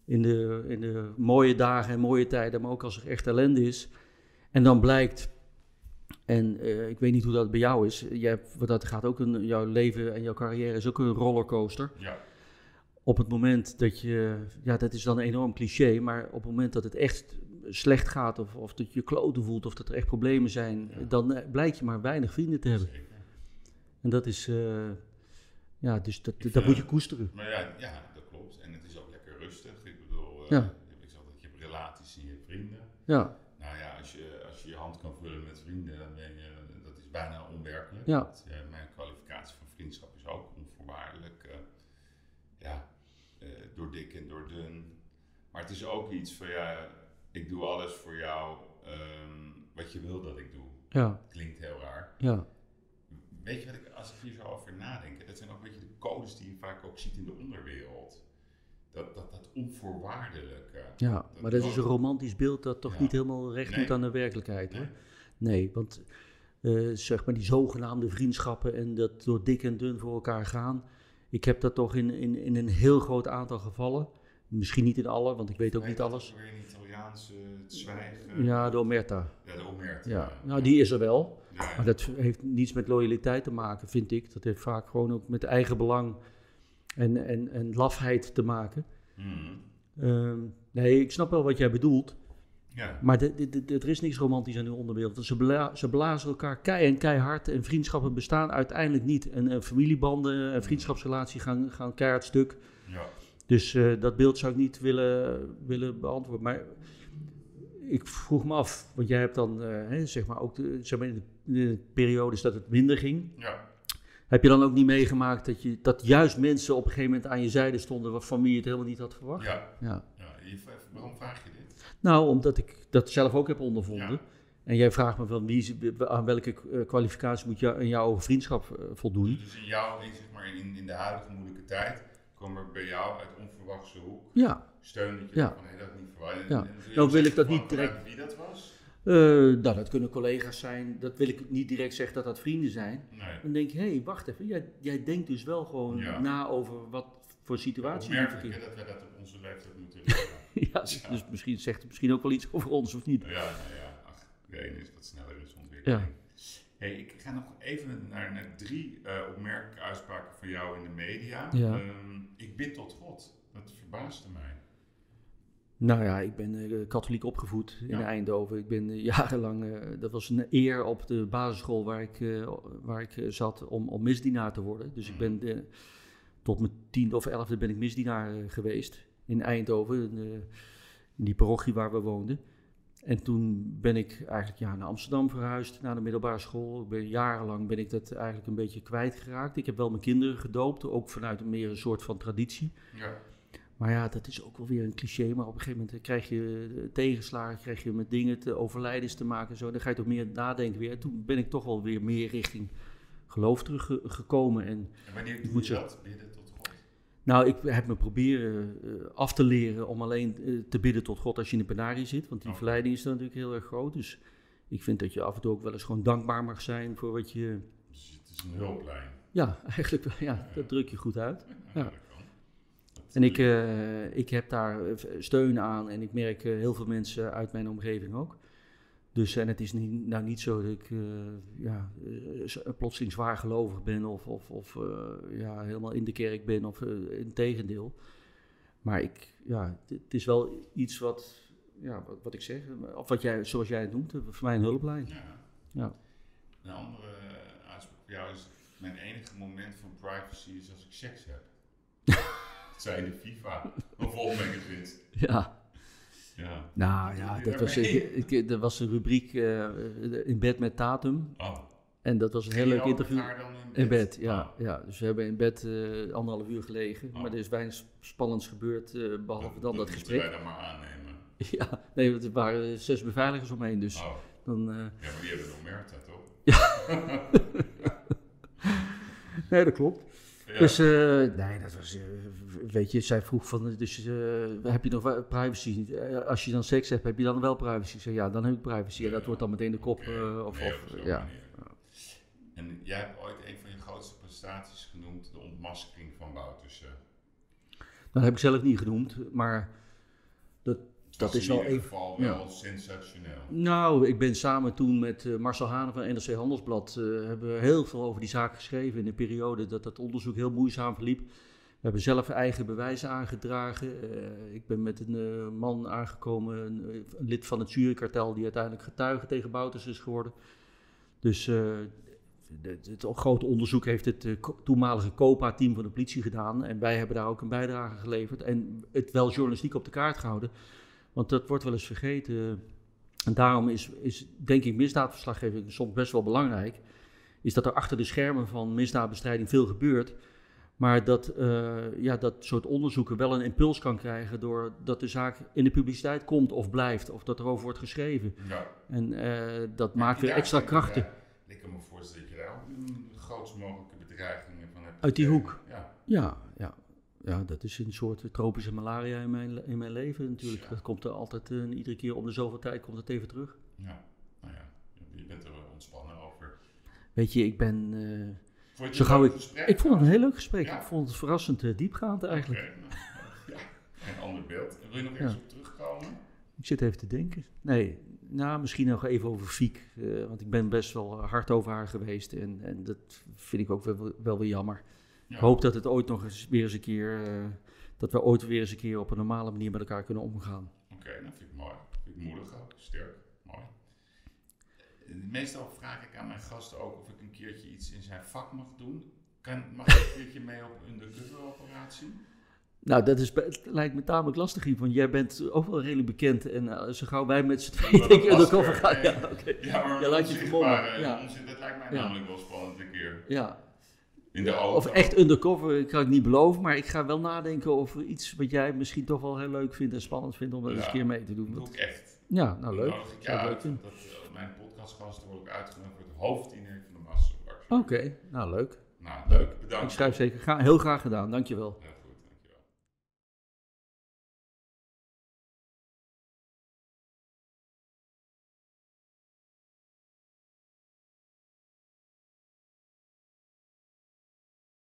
in de, in de mooie dagen en mooie tijden, maar ook als er echt ellende is. En dan blijkt, en eh, ik weet niet hoe dat bij jou is, jij hebt, wat dat gaat ook een, jouw leven en jouw carrière is ook een rollercoaster Ja, op het moment dat je, ja, dat is dan een enorm cliché, maar op het moment dat het echt slecht gaat of, of dat je je kloten voelt of dat er echt problemen zijn, Ja. dan eh, blijkt je maar weinig vrienden te hebben. zeker. En dat is, eh, ja, dus dat, Ik dat moet je koesteren. Maar ja, ja, dat klopt. En het is ook lekker rustig. Ik bedoel, eh, Ja. ik zeg dat je hebt relaties en je hebt vrienden. Ja, Nou ja, als je, als je je hand kan vullen met vrienden, dan ben je, dat is bijna onwerkelijk. Ja. Eh, mijn kwalificatie van vriendschap is ook onvoorwaardelijk. eh, ja, eh, door dik en door dun. Maar het is ook iets van, ja, ik doe alles voor jou ehm, wat je wil dat ik doe. ja, Klinkt heel raar. ja, Weet je wat ik, als ik hier zo over nadenk, dat zijn ook een beetje de codes die je vaak ook ziet in de onderwereld. Dat, dat, dat onvoorwaardelijke. ja. Maar dat is een romantisch beeld dat toch Ja. niet helemaal recht Nee. doet aan de werkelijkheid. Nee. Hoor. Nee, want eh, zeg maar die zogenaamde vriendschappen en dat door dik en dun voor elkaar gaan. Ik heb dat toch in, in, in een heel groot aantal gevallen. Misschien niet in alle, want ik weet ook niet alles. Het zwijgen. Ja, de omerta. Ja, de omert. Ja, nou die is er wel. Ja, ja. Maar dat heeft niets met loyaliteit te maken, vind ik. Dat heeft vaak gewoon ook met eigen belang en, en, en lafheid te maken. Mhm. Ehm, nee, ik snap wel wat jij bedoelt. Ja. Maar de, de, de- er is niks romantisch aan die onderwereld. Ze, bla- ze blazen elkaar kei en keihard en vriendschappen bestaan uiteindelijk niet. En, eh, familiebanden en vriendschapsrelatie gaan, gaan keihard stuk. ja. Dus eh, dat beeld zou ik niet willen, willen beantwoorden. Maar ik vroeg me af, want jij hebt dan, eh, hè, zeg maar, ook de, zeg maar in, de, in de periodes dat het minder ging. ja. Heb je dan ook niet meegemaakt dat, je, dat juist mensen op een gegeven moment aan je zijde stonden waarvan wie je het helemaal niet had verwacht? Ja. Ja. ja. Waarom vraag je dit? Nou, omdat ik dat zelf ook heb ondervonden. Ja. En jij vraagt me van wie, aan welke eh, kwalificatie moet jou, in jouw vriendschap voldoen. Dus in jou, zeg maar, in, in de huidige moeilijke tijd, kwam er bij jou uit onverwachte hoek Ja, steun dat je Ja. van, dat niet verwacht. Ja. je Nou wil ik dat niet direct- wie dat was? Eh, nou, dat kunnen collega's zijn. Dat wil ik niet direct zeggen dat dat vrienden zijn. Nee. Dan denk ik, hé, hey, wacht even. Jij, jij denkt dus wel gewoon Ja. na over wat voor situatie je Opmerkelijk hè, verkeert. dat wij dat op onze leeftijd moeten leren. [laughs] Ja, dus, dus misschien zegt het misschien ook wel iets over ons of niet. ja, nou ja, ach, de ene is wat sneller is ontwikkeling. Hey, ik ga nog even naar, naar drie eh, opmerkelijke uitspraken van jou in de media. Ja. Ehm, ik bid tot God. Dat verbaasde mij. Nou ja, ik ben eh, katholiek opgevoed in Ja. Eindhoven. Ik ben eh, [laughs] jarenlang, dat was een eer op de basisschool waar ik, waar ik zat om, om misdienaar te worden. Dus ik ben eh, tot mijn tiende of elfde ben ik misdienaar geweest in Eindhoven, in, in die parochie waar we woonden. En toen ben ik eigenlijk ja, naar Amsterdam verhuisd, naar de middelbare school. Ik ben, jarenlang ben ik dat eigenlijk een beetje kwijtgeraakt. Ik heb wel mijn kinderen gedoopt, ook vanuit een meer een soort van traditie. Ja. Maar ja, dat is ook wel weer een cliché. Maar op een gegeven moment krijg je eh, tegenslagen, krijg je met dingen te overlijdens te maken. en Zo. Dan ga je toch meer nadenken weer. En toen ben ik toch wel weer meer richting geloof teruggekomen. En En wanneer doe moet je dat? Nou, ik heb me proberen eh, af te leren om alleen eh, te bidden tot God als je in de penarie zit. Want die Oké. verleiding is dan natuurlijk heel erg groot. Dus ik vind dat je af en toe ook wel eens gewoon dankbaar mag zijn voor wat je... Dus het is een hulplijn. Ja, [laughs] eigenlijk wel, ja, dat druk je goed uit. Ja. En ik, eh, ik heb daar steun aan en ik merk heel veel mensen uit mijn omgeving ook. Dus en het is niet, nou niet zo dat ik eh, ja, eh, z- plotseling zwaar gelovig ben of, of, of eh, ja, helemaal in de kerk ben of eh in tegendeel. Maar ik, ja, het het is wel iets wat, ja, wat, wat ik zeg, of wat jij, zoals jij het noemt, eh, voor mij een hulplijn. Ja. Ja. Een andere eh, uitspraak voor jou is: Mijn enige moment van privacy is als ik seks heb. [laughs] dat zei de FIFA. Een volmengenswinst. Ja. Ja. Nou ja, dat was, ik, ik- dat was een rubriek eh, in bed met Tatum. Oh. En dat was een heel leuk interview. In bed, ja, Oh. ja. Dus we hebben in bed eh, anderhalf uur gelegen. Oh. Maar er is weinig sp- spannends gebeurd, eh, behalve dan dat gesprek. wij dan maar aannemen. [laughs] Ja, nee, want er waren zes beveiligers omheen. Dus Oh. dan, Ja, maar die hebben nog Merta, toch? [laughs] nee, dat klopt. Ja. Dus, nee, dat was, weet je, zij vroeg van, dus eh, heb je nog wel privacy? Eh, als je dan seks hebt, heb je dan wel privacy? Ik zei, ja, dan heb ik privacy. En dat wordt dan meteen de kop, eh, of, Nee, of ja. En jij hebt ooit een van je grootste prestaties genoemd, de ontmaskering van Boutersen. Dat heb ik zelf niet genoemd, maar dat, dat is wel in ieder even... geval ja. wel sensationeel. Nou, ik ben samen toen met Marcel Hanen van NRC Handelsblad... eh, hebben we heel veel over die zaak geschreven in de periode dat dat onderzoek heel moeizaam verliep. We hebben zelf eigen bewijzen aangedragen. Eh, ik ben met een eh, man aangekomen, een, lid van het jurykartel... die uiteindelijk getuige tegen Bouters is geworden. Dus eh, de- het grote onderzoek heeft het toenmalige COPA-team van de politie gedaan. En wij hebben daar ook een bijdrage geleverd. En het wel journalistiek op de kaart gehouden. Want dat wordt wel eens vergeten. En daarom is, is denk ik misdaadverslaggeving soms best wel belangrijk. Is dat er achter de schermen van misdaadbestrijding veel gebeurt. Maar dat eh, ja, dat soort onderzoeken wel een impuls kan krijgen. doordat de zaak in de publiciteit komt of blijft. Of dat erover wordt geschreven. Ja. En eh, dat maakt weer extra krachten. eh, Ik kan me voorstellen dat je daar ook een grootst mogelijke bedreigingen van hebt. Uit die hoek. Ja. Ja, ja. ja, dat is een soort tropische malaria in mijn, in mijn leven natuurlijk. Ja. Dat komt er altijd, iedere keer om de zoveel tijd komt het even terug. ja. Nou ja, je bent er wel ontspannen over. Weet je, ik ben... Zo gauw ik, ik vond het een heel leuk gesprek. Ja. Ik vond het verrassend eh, diepgaand eigenlijk. Nou, ja, een ander beeld. Wil je nog ergens Ja. op terugkomen? Ik zit even te denken. Nee, nou, misschien nog even over Fiek. eh, want ik ben best wel hard over haar geweest. En, en dat vind ik ook wel, wel weer jammer. Ja. Ik hoop dat het ooit nog eens weer eens een keer... eh, dat we ooit weer eens een keer op een normale manier met elkaar kunnen omgaan. Oké, dat vind ik mooi. Vind ik moedig ook, sterk, Meestal vraag ik aan mijn gasten ook of ik een keertje iets in zijn vak mag doen. Kan, mag ik een keertje mee op een undercover operatie? Nou, dat is, lijkt me tamelijk lastig, Yves, want jij bent ook wel redelijk bekend. En eh, zo gauw wij met z'n tweeën Dat denk undercover er, gaan. Ja, oké. Ja, maar Ja, laat je vermommen, ja. onzin- dat lijkt mij Ja. namelijk wel spannend een keer. ja. In de auto. Of echt undercover kan ik niet beloven, maar ik ga wel nadenken over iets wat jij misschien toch wel heel leuk vindt en spannend vindt om dat eens Ja. een keer mee te doen. Dat doe ik echt. ja, nou leuk. Ik Zou ik leuk. Dat, eh, mijn podcastgasten worden ook uitgenodigd voor het hoofddiner van de Masterclass. Oké, nou leuk. Nou, leuk. Bedankt. Ik schrijf zeker. Ga, heel graag gedaan, dankjewel. Ja,